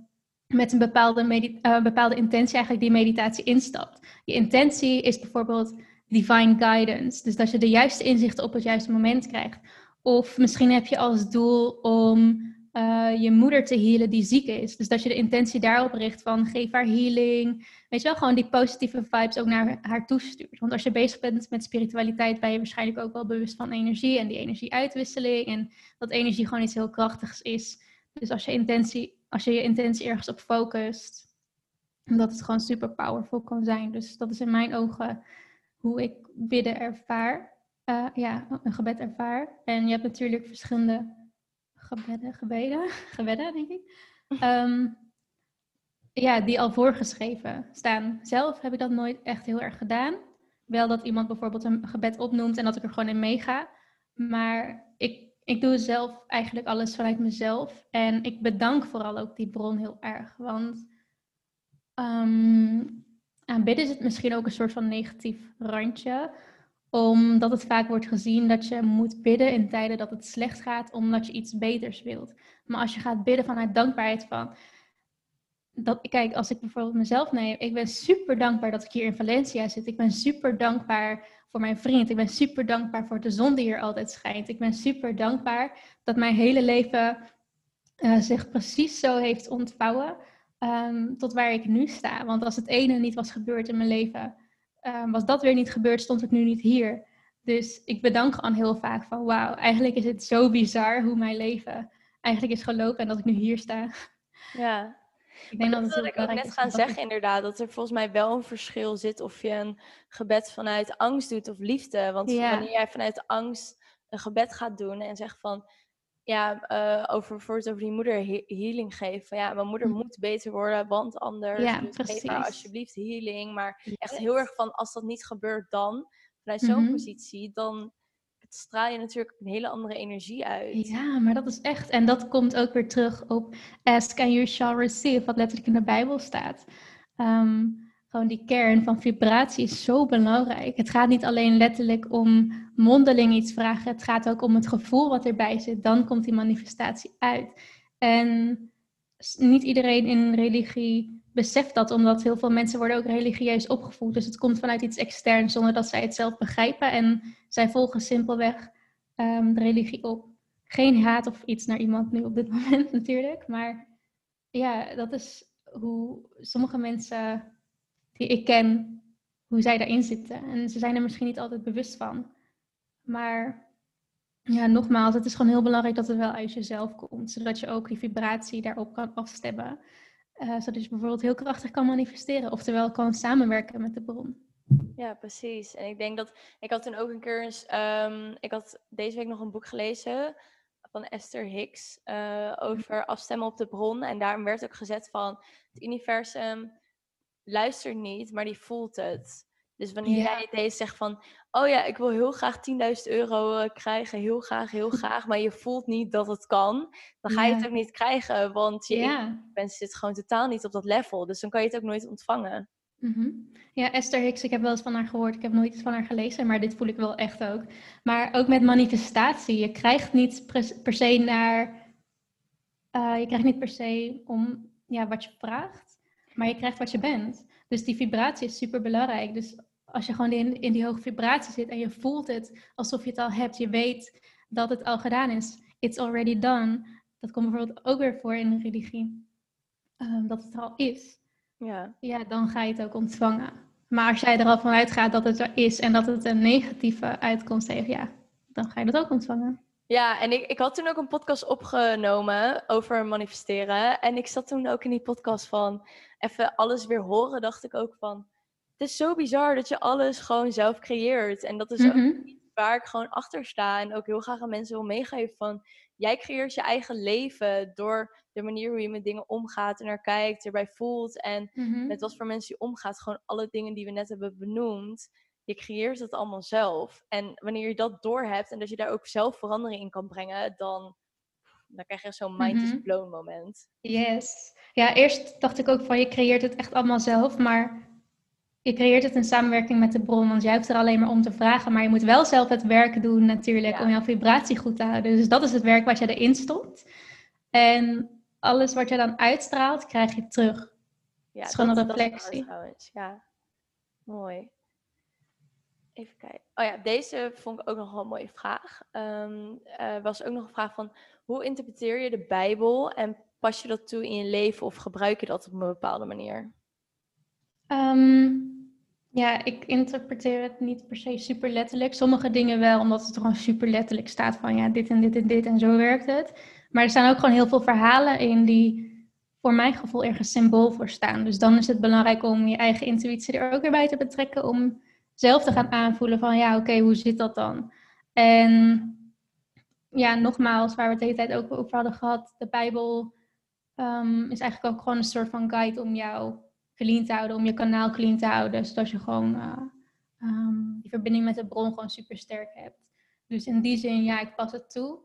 met een bepaalde, uh, bepaalde intentie eigenlijk die meditatie instapt. Je intentie is bijvoorbeeld divine guidance, dus dat je de juiste inzichten op het juiste moment krijgt. Of misschien heb je als doel om uh, je moeder te healen die ziek is. Dus dat je de intentie daarop richt van geef haar healing. Weet je wel, gewoon die positieve vibes ook naar haar toestuurt. Want als je bezig bent met spiritualiteit, ben je waarschijnlijk ook wel bewust van energie en die energieuitwisseling. En dat energie gewoon iets heel krachtigs is. Dus als je, intentie, als je je intentie ergens op focust, dat het gewoon super powerful kan zijn. Dus dat is in mijn ogen hoe ik bidden ervaar. Uh, ja, een gebed ervaar. En je hebt natuurlijk verschillende gebeden, gebeden, gebeden denk ik. Ehm, ja, die al voorgeschreven staan. Zelf heb ik dat nooit echt heel erg gedaan. Wel dat iemand bijvoorbeeld een gebed opnoemt en dat ik er gewoon in meega. Maar ik, ik doe zelf eigenlijk alles vanuit mezelf. En ik bedank vooral ook die bron heel erg. Want um, aanbidden is het misschien ook een soort van negatief randje omdat het vaak wordt gezien dat je moet bidden in tijden dat het slecht gaat, omdat je iets beters wilt. Maar als je gaat bidden vanuit dankbaarheid van. Dat, kijk, als ik bijvoorbeeld mezelf neem, ik ben super dankbaar dat ik hier in Valencia zit. Ik ben super dankbaar voor mijn vriend. Ik ben super dankbaar voor de zon die hier altijd schijnt. Ik ben super dankbaar dat mijn hele leven uh, zich precies zo heeft ontvouwen um, tot waar ik nu sta. Want als het ene niet was gebeurd in mijn leven, um, was dat weer niet gebeurd, stond ik nu niet hier. Dus ik bedank gewoon heel vaak van wauw, eigenlijk is het zo bizar hoe mijn leven eigenlijk is gelopen en dat ik nu hier sta. Ja, ik denk dat, dat, dat ik ook net gaan zeggen inderdaad, dat er volgens mij wel een verschil zit of je een gebed vanuit angst doet of liefde. Want wanneer jij vanuit angst een gebed gaat doen en zegt van, ja, uh, over bijvoorbeeld over die moeder healing geven. Van ja, mijn moeder mhm. moet beter worden, want anders. Ja, dus precies. geef haar alsjeblieft healing. Maar echt heel erg van, als dat niet gebeurt dan, vanuit zo'n mhm. positie, dan straal je natuurlijk een hele andere energie uit. Ja, maar dat is echt. En dat komt ook weer terug op ask and you shall receive, wat letterlijk in de Bijbel staat. Um, die kern van vibratie is zo belangrijk. Het gaat niet alleen letterlijk om mondeling iets vragen, het gaat ook om het gevoel wat erbij zit. Dan komt die manifestatie uit. En niet iedereen in religie beseft dat, omdat heel veel mensen worden ook religieus opgevoed. Dus het komt vanuit iets externs zonder dat zij het zelf begrijpen. En zij volgen simpelweg um, de religie op. Geen haat of iets naar iemand nu op dit moment natuurlijk. Maar ja, dat is hoe sommige mensen die ik ken, hoe zij daarin zitten. En ze zijn er misschien niet altijd bewust van. Maar ja, nogmaals, het is gewoon heel belangrijk dat het wel uit jezelf komt. Zodat je ook die vibratie daarop kan afstemmen. Uh, zodat je bijvoorbeeld heel krachtig kan manifesteren. Oftewel kan samenwerken met de bron. Ja, precies. En ik denk dat ik had toen ook een keer eens. Um, ik had deze week nog een boek gelezen van Esther Hicks uh, over afstemmen op de bron. En daarin werd ook gezet van het universum luistert niet, maar die voelt het. Dus wanneer jij deze zegt van, oh ja, ik wil heel graag 10.000 euro eh, krijgen, heel graag, heel graag, maar je voelt niet dat het kan, dan ga je het ook niet krijgen, want je ja. zit gewoon totaal niet op dat level. Dus dan kan je het ook nooit ontvangen. Mhm. Ja, Esther Hicks, ik heb wel eens van haar gehoord. Ik heb nooit iets van haar gelezen, maar dit voel ik wel echt ook. Maar ook met manifestatie. Je krijgt niet per se naar. Uh, je krijgt niet per se om ja, wat je vraagt maar je krijgt wat je bent. Dus die vibratie is super belangrijk. Dus als je gewoon in, in die hoge vibratie zit en je voelt het alsof je het al hebt, je weet dat het al gedaan is. It's already done. Dat komt bijvoorbeeld ook weer voor in de religie. Um, dat het er al is. Ja. ja, dan ga je het ook ontvangen. Maar als jij er al vanuit gaat dat het er is en dat het een negatieve uitkomst heeft, ja, dan ga je dat ook ontvangen. Ja, en ik, ik had toen ook een podcast opgenomen over manifesteren. En ik zat toen ook in die podcast van even alles weer horen. Dacht ik ook van, het is zo bizar dat je alles gewoon zelf creëert. En dat is ook mhm. waar ik gewoon achter sta. En ook heel graag aan mensen wil meegeven van, jij creëert je eigen leven door de manier hoe je met dingen omgaat en er kijkt, erbij voelt. En mhm. met wat voor mensen je omgaat. Gewoon alle dingen die we net hebben benoemd je creëert het allemaal zelf. En wanneer je dat doorhebt en dat je daar ook zelf verandering in kan brengen, dan, dan krijg je zo'n mind is mhm. blown moment. Yes. Ja, eerst dacht ik ook van je creëert het echt allemaal zelf, maar je creëert het in samenwerking met de bron, want jij hebt er alleen maar om te vragen, maar je moet wel zelf het werk doen natuurlijk om jouw vibratie goed te houden. Dus dat is het werk wat je erin stond. En alles wat je dan uitstraalt, krijg je terug. Ja, het is gewoon een reflectie. Ja, mooi. Even kijken. Oh ja, deze vond ik ook nog wel een mooie vraag. Um, was ook nog een vraag van hoe interpreteer je de Bijbel en pas je dat toe in je leven of gebruik je dat op een bepaalde manier? Ehm, ja, ik interpreteer het niet per se super letterlijk. Sommige dingen wel, omdat het gewoon super letterlijk staat van ja, dit en dit en dit en zo werkt het. Maar er staan ook gewoon heel veel verhalen in die voor mijn gevoel ergens symbool voor staan. Dus dan is het belangrijk om je eigen intuïtie er ook weer bij te betrekken om zelf te gaan aanvoelen van ja, oké, hoe zit dat dan? En ja, nogmaals, waar we het de hele tijd ook over hadden gehad, de Bijbel ehm, is eigenlijk ook gewoon een soort van guide om jou clean te houden, om je kanaal clean te houden, zodat je gewoon uh, um, die verbinding met de bron gewoon super sterk hebt. Dus in die zin, ja, ik pas het toe.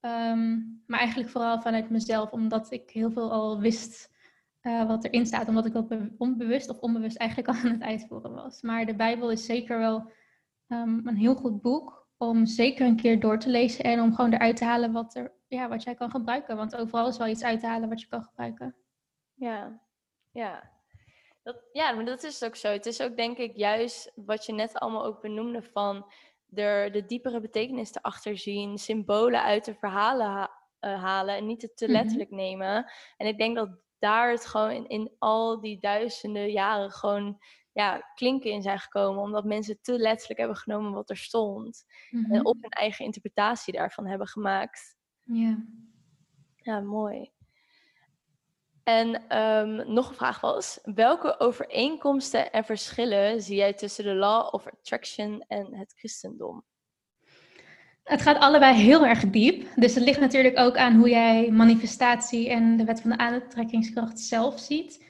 Ehm, maar eigenlijk vooral vanuit mezelf, omdat ik heel veel al wist uh, wat erin staat, omdat ik dat onbewust of onbewust eigenlijk al aan het uitvoeren was. Maar de Bijbel is zeker wel een heel goed boek om zeker een keer door te lezen en om gewoon eruit te halen wat, er, ja, wat jij kan gebruiken. Want overal is wel iets uit te halen wat je kan gebruiken. Ja, ja. Dat, ja, maar dat is ook zo. Het is ook denk ik juist wat je net allemaal ook benoemde van er de diepere betekenis erachter zien, symbolen uit de verhalen eh, halen en niet het te mhm. letterlijk nemen. En ik denk dat daar het gewoon in, in al die duizenden jaren gewoon ja, klinken in zijn gekomen. Omdat mensen te letterlijk hebben genomen wat er stond. En mhm. op hun eigen interpretatie daarvan hebben gemaakt. Ja. Ja, mooi. En um, nog een vraag was: welke overeenkomsten en verschillen zie jij tussen de Law of Attraction en het christendom? Het gaat allebei heel erg diep. Dus het ligt natuurlijk ook aan hoe jij manifestatie en de wet van de aantrekkingskracht zelf ziet.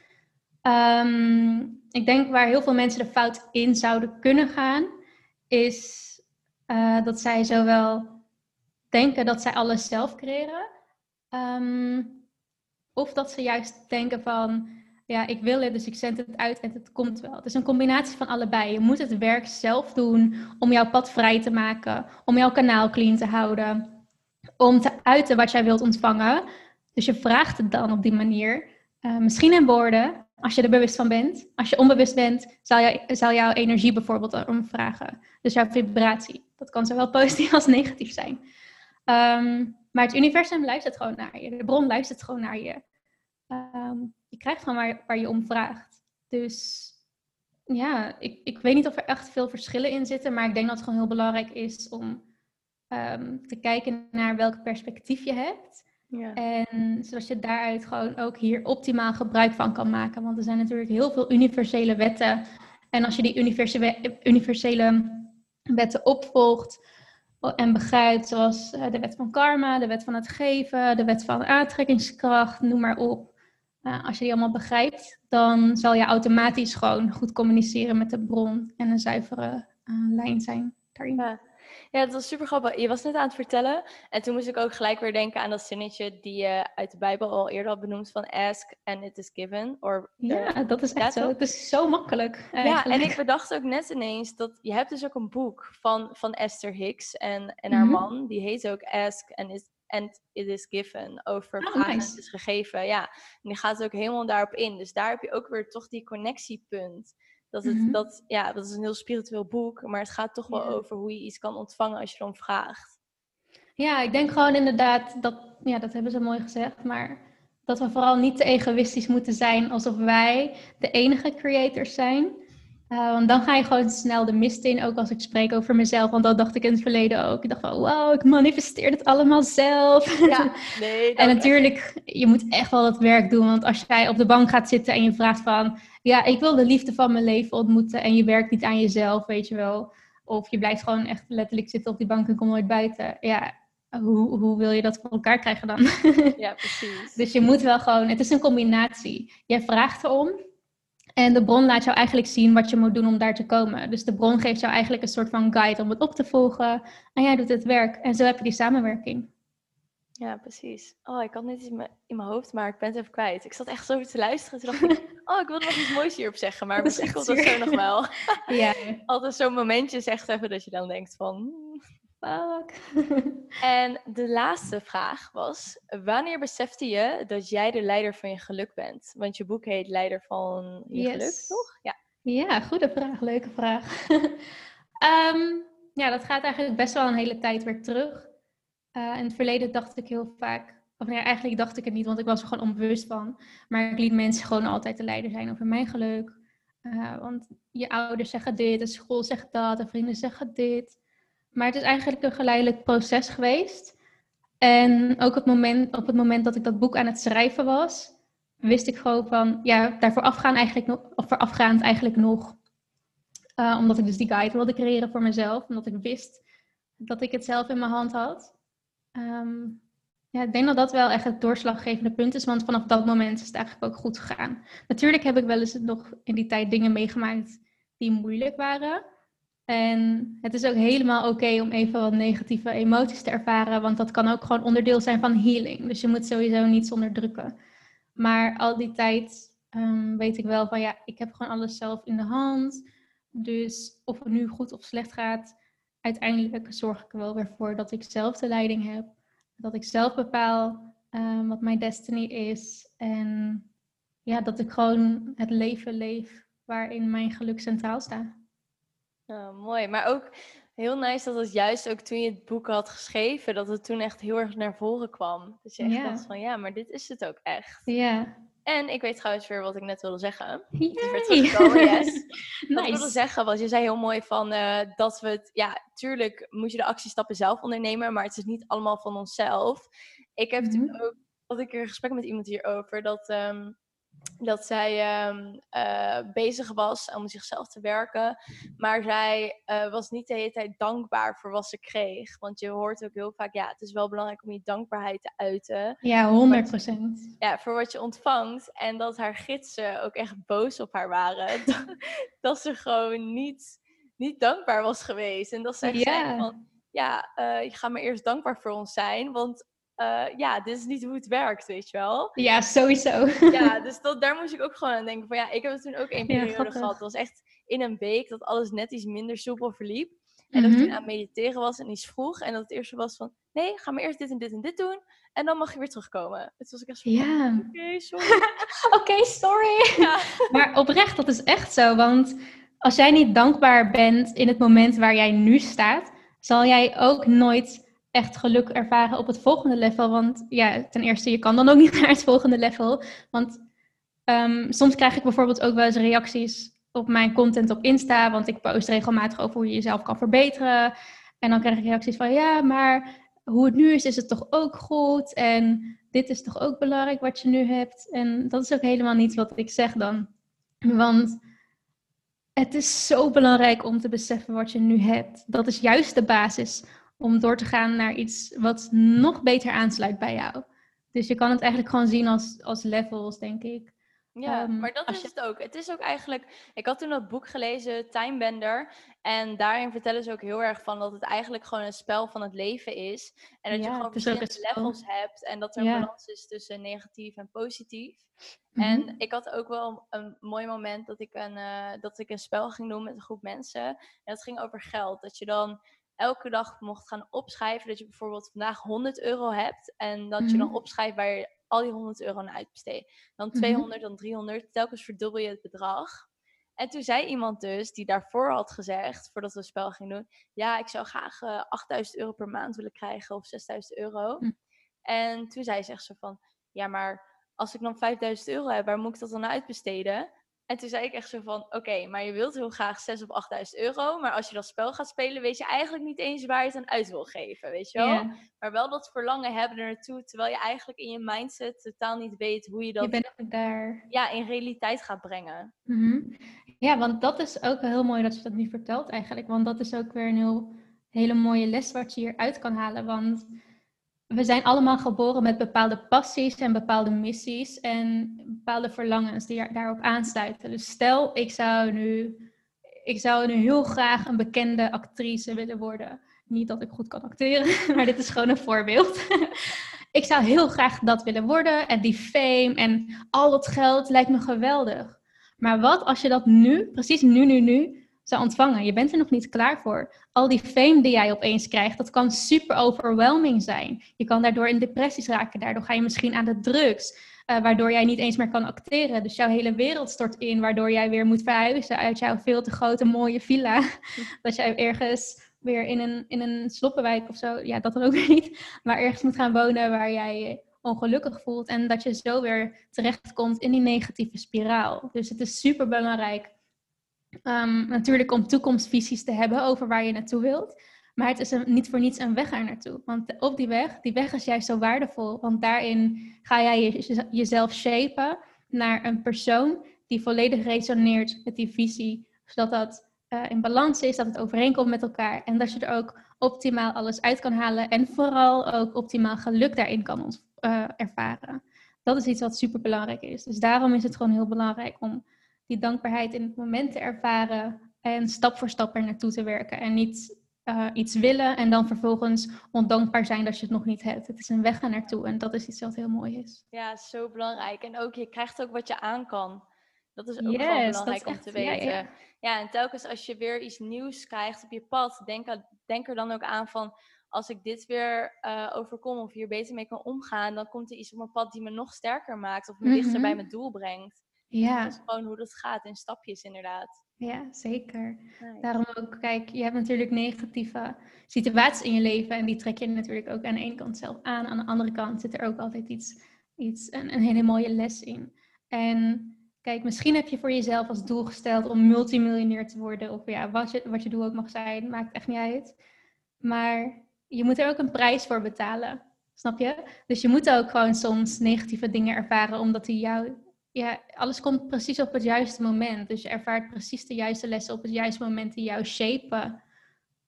Ehm, ik denk waar heel veel mensen de fout in zouden kunnen gaan, is uh, dat zij zowel denken dat zij alles zelf creëren, um, of dat ze juist denken van, ja, ik wil het, dus ik zend het uit en het komt wel. Het is een combinatie van allebei. Je moet het werk zelf doen om jouw pad vrij te maken, om jouw kanaal clean te houden, om te uiten wat jij wilt ontvangen. Dus je vraagt het dan op die manier. Uh, misschien in woorden, als je er bewust van bent. Als je onbewust bent, zal, jou, zal jouw energie bijvoorbeeld erom vragen. Dus jouw vibratie. Dat kan zowel positief als negatief zijn. Um, maar het universum luistert gewoon naar je. De bron luistert gewoon naar je. Um, je krijgt gewoon waar, waar je om vraagt. Dus ja, ik, ik weet niet of er echt veel verschillen in zitten. Maar ik denk dat het gewoon heel belangrijk is om um, te kijken naar welk perspectief je hebt. Ja. En zodat je daaruit gewoon ook hier optimaal gebruik van kan maken. Want er zijn natuurlijk heel veel universele wetten. En als je die universele, universele wetten opvolgt en begrijpt, zoals eh, de wet van karma, de wet van het geven, de wet van aantrekkingskracht, noem maar op. Uh, als je die allemaal begrijpt, dan zal je automatisch gewoon goed communiceren met de bron en een zuivere uh, lijn zijn daarin. Ja. Ja, dat was super grappig. Je was net aan het vertellen. En toen moest ik ook gelijk weer denken aan dat zinnetje die je uit de Bijbel al eerder had benoemd van ask and it is given. Or, ja, uh, dat is echt zo. Het is zo makkelijk. Eigenlijk. Ja, en ik bedacht ook net ineens dat je hebt dus ook een boek van, van Esther Hicks en, en haar mm -hmm. man. Die heet ook Ask and it, and it is given. Over oh, nice. is gegeven. Ja, en die gaat ook helemaal daarop in. Dus daar heb je ook weer toch die connectiepunt. Dat, het, mm-hmm. dat, ja, dat is een heel spiritueel boek, maar het gaat toch wel over hoe je iets kan ontvangen als je erom vraagt. Ja, ik denk gewoon inderdaad, dat, ja, dat hebben ze mooi gezegd, maar dat we vooral niet te egoïstisch moeten zijn alsof wij de enige creators zijn. Uh, want dan ga je gewoon snel de mist in, ook als ik spreek over mezelf. Want dat dacht ik in het verleden ook. Ik dacht van, wow, ik manifesteer het allemaal zelf. Ja, nee, en natuurlijk, je moet echt wel het werk doen. Want als jij op de bank gaat zitten en je vraagt van... Ja, ik wil de liefde van mijn leven ontmoeten. En je werkt niet aan jezelf, weet je wel. Of je blijft gewoon echt letterlijk zitten op die bank en komt nooit buiten. Ja, hoe, hoe wil je dat voor elkaar krijgen dan? Ja, precies. dus je moet wel gewoon... Het is een combinatie. Jij vraagt erom. En de bron laat jou eigenlijk zien wat je moet doen om daar te komen. Dus de bron geeft jou eigenlijk een soort van guide om het op te volgen. En jij doet het werk. En zo heb je die samenwerking. Ja, precies. Oh, ik had net iets in mijn hoofd, maar ik ben het even kwijt. Ik zat echt zo te luisteren. Toen dacht ik, oh, ik wil nog iets moois hierop zeggen. Maar misschien komt dat zo nog wel. ja. Altijd zo'n momentje zegt even dat je dan denkt van... Fuck. en de laatste vraag was: wanneer besefte je dat jij de leider van je geluk bent? Want je boek heet Leider van je geluk, toch? Ja. Ja, goede vraag, leuke vraag. um, ja, dat gaat eigenlijk best wel een hele tijd weer terug. Uh, in het verleden dacht ik heel vaak, of nee, eigenlijk dacht ik het niet, want ik was er gewoon onbewust van. Maar ik liet mensen gewoon altijd de leider zijn over mijn geluk. Uh, want je ouders zeggen dit, de school zegt dat, de vrienden zeggen dit. Maar het is eigenlijk een geleidelijk proces geweest. En ook het moment, op het moment dat ik dat boek aan het schrijven was, wist ik gewoon van, ja, daarvoor afgaan eigenlijk nog, of voorafgaand eigenlijk nog. Uh, omdat ik dus die guide wilde creëren voor mezelf. Omdat ik wist dat ik het zelf in mijn hand had. ehm, ja, ik denk dat dat wel echt het doorslaggevende punt is, want vanaf dat moment is het eigenlijk ook goed gegaan. Natuurlijk heb ik wel eens nog in die tijd dingen meegemaakt die moeilijk waren. En het is ook helemaal oké om even wat negatieve emoties te ervaren, want dat kan ook gewoon onderdeel zijn van healing. Dus je moet sowieso niets onderdrukken. Maar al die tijd um, weet ik wel van ja, ik heb gewoon alles zelf in de hand. Dus of het nu goed of slecht gaat, uiteindelijk zorg ik er wel weer voor dat ik zelf de leiding heb. Dat ik zelf bepaal um, wat mijn destiny is. En ja, dat ik gewoon het leven leef waarin mijn geluk centraal staat. Oh, mooi, maar ook heel nice dat het juist ook toen je het boek had geschreven, dat het toen echt heel erg naar voren kwam. Dus je echt dacht van ja, maar dit is het ook echt. Ja. En ik weet trouwens weer wat ik net wilde zeggen. Yay. weer teruggekomen, yes. nice. Wat ik wilde zeggen was, je zei heel mooi van uh, dat we het, ja, tuurlijk moet je de actiestappen zelf ondernemen, maar het is niet allemaal van onszelf. Ik heb mm -hmm. toen ook, had ik een gesprek met iemand hierover, dat um, dat zij um, uh, bezig was om zichzelf te werken. Maar zij uh, was niet de hele tijd dankbaar voor wat ze kreeg. Want je hoort ook heel vaak, ja, het is wel belangrijk om je dankbaarheid te uiten. Ja, 100 procent. Ja, voor wat je ontvangt. En dat haar gidsen ook echt boos op haar waren. dat, dat ze gewoon niet, niet dankbaar was geweest. En dat zij zei van, ja, uh, je gaat maar eerst dankbaar voor ons zijn. Want uh, ja, dit is niet hoe het werkt, weet je wel. Ja, sowieso. Ja, dus dat, daar moest ik ook gewoon aan denken. Van ja, ik heb het toen ook één periode ja, gehad. Het was echt in een week dat alles net iets minder soepel verliep. En dat ik toen aan mediteren was en iets vroeg. En dat het eerste was van, nee, ga maar eerst dit en dit en dit doen. En dan mag je weer terugkomen. Het was ik echt zo ja. oké, okay, sorry. oké, okay, sorry. Ja. Maar oprecht, dat is echt zo. Want als jij niet dankbaar bent in het moment waar jij nu staat, zal jij ook nooit echt geluk ervaren op het volgende level. Want ja, ten eerste, je kan dan ook niet naar het volgende level. Want um, soms krijg ik bijvoorbeeld ook wel eens reacties op mijn content op Insta. Want ik post regelmatig over hoe je jezelf kan verbeteren. En dan krijg ik reacties van ja, maar hoe het nu is, is het toch ook goed. En dit is toch ook belangrijk wat je nu hebt. En dat is ook helemaal niet wat ik zeg dan. Want het is zo belangrijk om te beseffen wat je nu hebt. Dat is juist de basis om door te gaan naar iets wat nog beter aansluit bij jou. Dus je kan het eigenlijk gewoon zien als, als levels, denk ik. Ja, um, maar dat is je... het ook. Het is ook eigenlijk. Ik had toen dat boek gelezen, Timebender. En daarin vertellen ze ook heel erg van dat het eigenlijk gewoon een spel van het leven is. En dat ja, je gewoon verschillende levels hebt. En dat er een balans is tussen negatief en positief. Mm -hmm. En ik had ook wel een mooi moment dat ik een, uh, dat ik een spel ging doen met een groep mensen. En dat ging over geld. Dat je dan elke dag mocht gaan opschrijven dat je bijvoorbeeld vandaag 100 euro hebt en dat mm -hmm. je dan opschrijft waar je al die 100 euro naar uitbesteedt. Dan 200, mm -hmm. dan 300, telkens verdubbel je het bedrag. En toen zei iemand dus, die daarvoor had gezegd, voordat we het spel gingen doen, ja, ik zou graag uh, 8000 euro per maand willen krijgen of 6000 euro. Mm. En toen zei ze echt zo van, ja, maar als ik dan 5000 euro heb, waar moet ik dat dan uitbesteden? En toen zei ik echt zo van, oké, okay, maar je wilt heel graag 6 of 8000 euro. Maar als je dat spel gaat spelen, weet je eigenlijk niet eens waar je het aan uit wil geven, weet je wel? Yeah. Maar wel dat verlangen hebben er naartoe, terwijl je eigenlijk in je mindset totaal niet weet hoe je dat je bent daar. Ja, in realiteit gaat brengen. Mm -hmm. Ja, want dat is ook heel mooi dat je dat nu vertelt eigenlijk. Want dat is ook weer een heel, hele mooie les wat je hieruit kan halen. Want we zijn allemaal geboren met bepaalde passies en bepaalde missies en bepaalde verlangens die daarop aansluiten. Dus stel, ik zou nu, ik zou nu heel graag een bekende actrice willen worden. Niet dat ik goed kan acteren, maar dit is gewoon een voorbeeld. ik zou heel graag dat willen worden en die fame en al dat geld lijkt me geweldig. Maar wat als je dat nu, precies nu, nu, nu, zou ontvangen. Je bent er nog niet klaar voor. Al die fame die jij opeens krijgt, dat kan super overwhelming zijn. Je kan daardoor in depressies raken. Daardoor ga je misschien aan de drugs. Uh, waardoor jij niet eens meer kan acteren. Dus jouw hele wereld stort in. Waardoor jij weer moet verhuizen uit jouw veel te grote mooie villa. dat jij ergens weer in een, in een sloppenwijk of zo. Ja, dat dan ook weer niet. Maar ergens moet gaan wonen waar jij ongelukkig voelt. En dat je zo weer terechtkomt in die negatieve spiraal. Dus het is super belangrijk Um, natuurlijk om toekomstvisies te hebben over waar je naartoe wilt. Maar het is een, niet voor niets een weg er naartoe. Want op die weg, die weg is juist zo waardevol. Want daarin ga jij je, jezelf shapen naar een persoon die volledig resoneert met die visie. Zodat dat uh, in balans is, dat het overeenkomt met elkaar. En dat je er ook optimaal alles uit kan halen en vooral ook optimaal geluk daarin kan uh, ervaren. Dat is iets wat super belangrijk is. Dus daarom is het gewoon heel belangrijk om die dankbaarheid in het moment te ervaren en stap voor stap er naartoe te werken. En niet uh, iets willen en dan vervolgens ondankbaar zijn dat je het nog niet hebt. Het is een weg naar naartoe en dat is iets wat heel mooi is. Ja, zo belangrijk. En ook, je krijgt ook wat je aan kan. Dat is ook yes, wel belangrijk om te weten. Ja, ja. ja, en telkens als je weer iets nieuws krijgt op je pad, denk, denk er dan ook aan van als ik dit weer uh, overkom of hier beter mee kan omgaan, dan komt er iets op mijn pad die me nog sterker maakt of me dichter bij mhm. mijn doel brengt. Ja. Dat is gewoon hoe dat gaat in stapjes inderdaad. Ja, zeker. Daarom ook, kijk, je hebt natuurlijk negatieve situaties in je leven en die trek je natuurlijk ook aan de ene kant zelf aan. Aan de andere kant zit er ook altijd iets, iets een, een hele mooie les in. En kijk, misschien heb je voor jezelf als doel gesteld om multimiljonair te worden of ja, wat je, wat je doel ook mag zijn, maakt echt niet uit. Maar je moet er ook een prijs voor betalen. Snap je? Dus je moet ook gewoon soms negatieve dingen ervaren, omdat die jou. Ja, alles komt precies op het juiste moment. Dus je ervaart precies de juiste lessen op het juiste moment die jou shapen.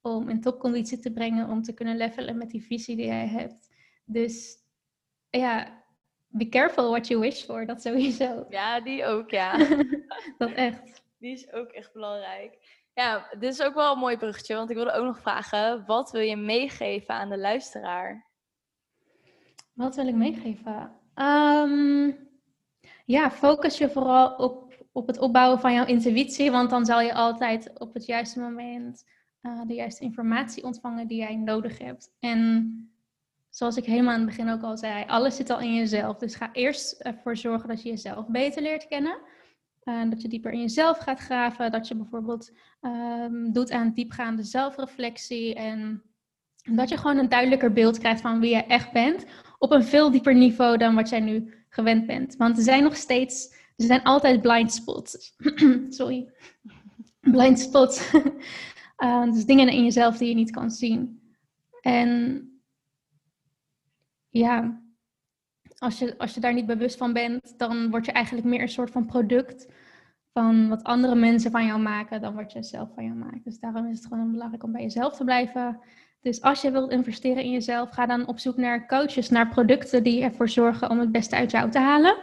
Om in topconditie te brengen, om te kunnen levelen met die visie die jij hebt. Dus ja, be careful what you wish for, dat sowieso. Ja, die ook, ja. dat echt. Die is ook echt belangrijk. Ja, dit is ook wel een mooi bruggetje, want ik wilde ook nog vragen, wat wil je meegeven aan de luisteraar? Wat wil ik meegeven? Ehm, ja, focus je vooral op, op het opbouwen van jouw intuïtie, want dan zal je altijd op het juiste moment uh, de juiste informatie ontvangen die jij nodig hebt. En zoals ik helemaal aan het begin ook al zei, alles zit al in jezelf. Dus ga eerst ervoor zorgen dat je jezelf beter leert kennen. Uh, dat je dieper in jezelf gaat graven. Dat je bijvoorbeeld um, doet aan diepgaande zelfreflectie. En dat je gewoon een duidelijker beeld krijgt van wie je echt bent. Op een veel dieper niveau dan wat jij nu gewend bent. Want er zijn nog steeds, er zijn altijd blind spots. Sorry. Blind spots. uh, dus dingen in jezelf die je niet kan zien. En ja, als je, als je daar niet bewust van bent, dan word je eigenlijk meer een soort van product van wat andere mensen van jou maken dan wat je zelf van jou maakt. Dus daarom is het gewoon belangrijk om bij jezelf te blijven. Dus als je wilt investeren in jezelf, ga dan op zoek naar coaches, naar producten die ervoor zorgen om het beste uit jou te halen.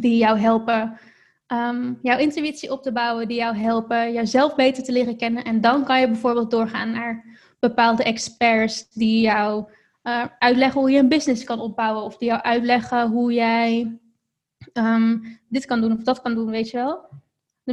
Die jou helpen um, jouw intuïtie op te bouwen, die jou helpen jouzelf beter te leren kennen. En dan kan je bijvoorbeeld doorgaan naar bepaalde experts die jou uh, uitleggen hoe je een business kan opbouwen. Of die jou uitleggen hoe jij um, dit kan doen of dat kan doen, weet je wel.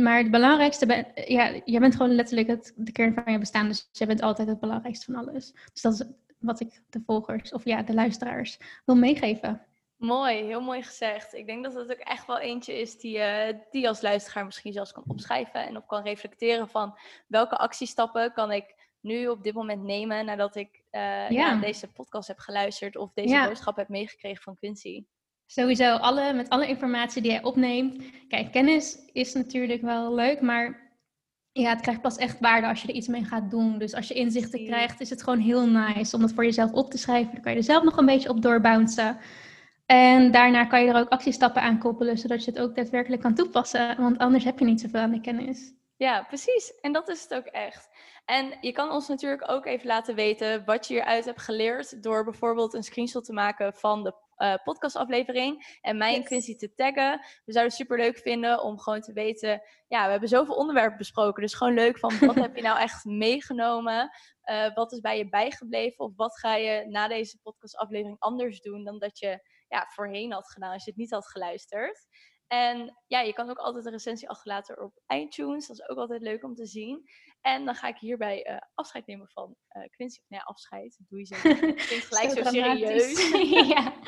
Maar het belangrijkste, ben, ja, jij bent gewoon letterlijk het, de kern van je bestaan. Dus jij bent altijd het belangrijkste van alles. Dus dat is wat ik de volgers, of ja, de luisteraars wil meegeven. Mooi, heel mooi gezegd. Ik denk dat het ook echt wel eentje is die, uh, die als luisteraar misschien zelfs kan opschrijven en op kan reflecteren van welke actiestappen kan ik nu op dit moment nemen nadat ik uh, ja. deze podcast heb geluisterd of deze boodschap heb meegekregen van Quincy. Sowieso, alle, met alle informatie die jij opneemt. Kijk, kennis is natuurlijk wel leuk, maar ja, het krijgt pas echt waarde als je er iets mee gaat doen. Dus als je inzichten krijgt, is het gewoon heel nice om dat voor jezelf op te schrijven. Dan kan je er zelf nog een beetje op doorbouncen. En daarna kan je er ook actiestappen aan koppelen, zodat je het ook daadwerkelijk kan toepassen. Want anders heb je niet zoveel aan de kennis. Ja, precies. En dat is het ook echt. En je kan ons natuurlijk ook even laten weten wat je hieruit hebt geleerd door bijvoorbeeld een screenshot te maken van de uh, podcastaflevering en mij en Quincy te taggen. We zouden het super leuk vinden om gewoon te weten, ja, we hebben zoveel onderwerpen besproken, dus gewoon leuk van wat heb je nou echt meegenomen? Uh, wat is bij je bijgebleven of wat ga je na deze podcastaflevering anders doen dan dat je ja, voorheen had gedaan als je het niet had geluisterd? En ja, je kan ook altijd een recensie achterlaten op iTunes. Dat is ook altijd leuk om te zien. En dan ga ik hierbij uh, afscheid nemen van uh, Quincy. Nee, afscheid. Doe je zo. Klinkt gelijk zo, zo serieus. ja.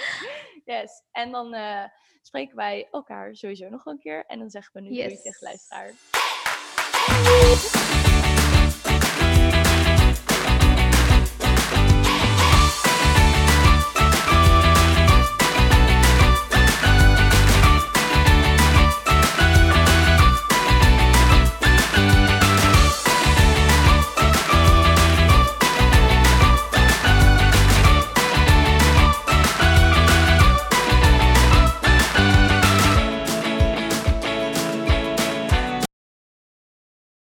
Yes. En dan uh, spreken wij elkaar sowieso nog een keer. En dan zeggen we nu yes. tegen luisteraar.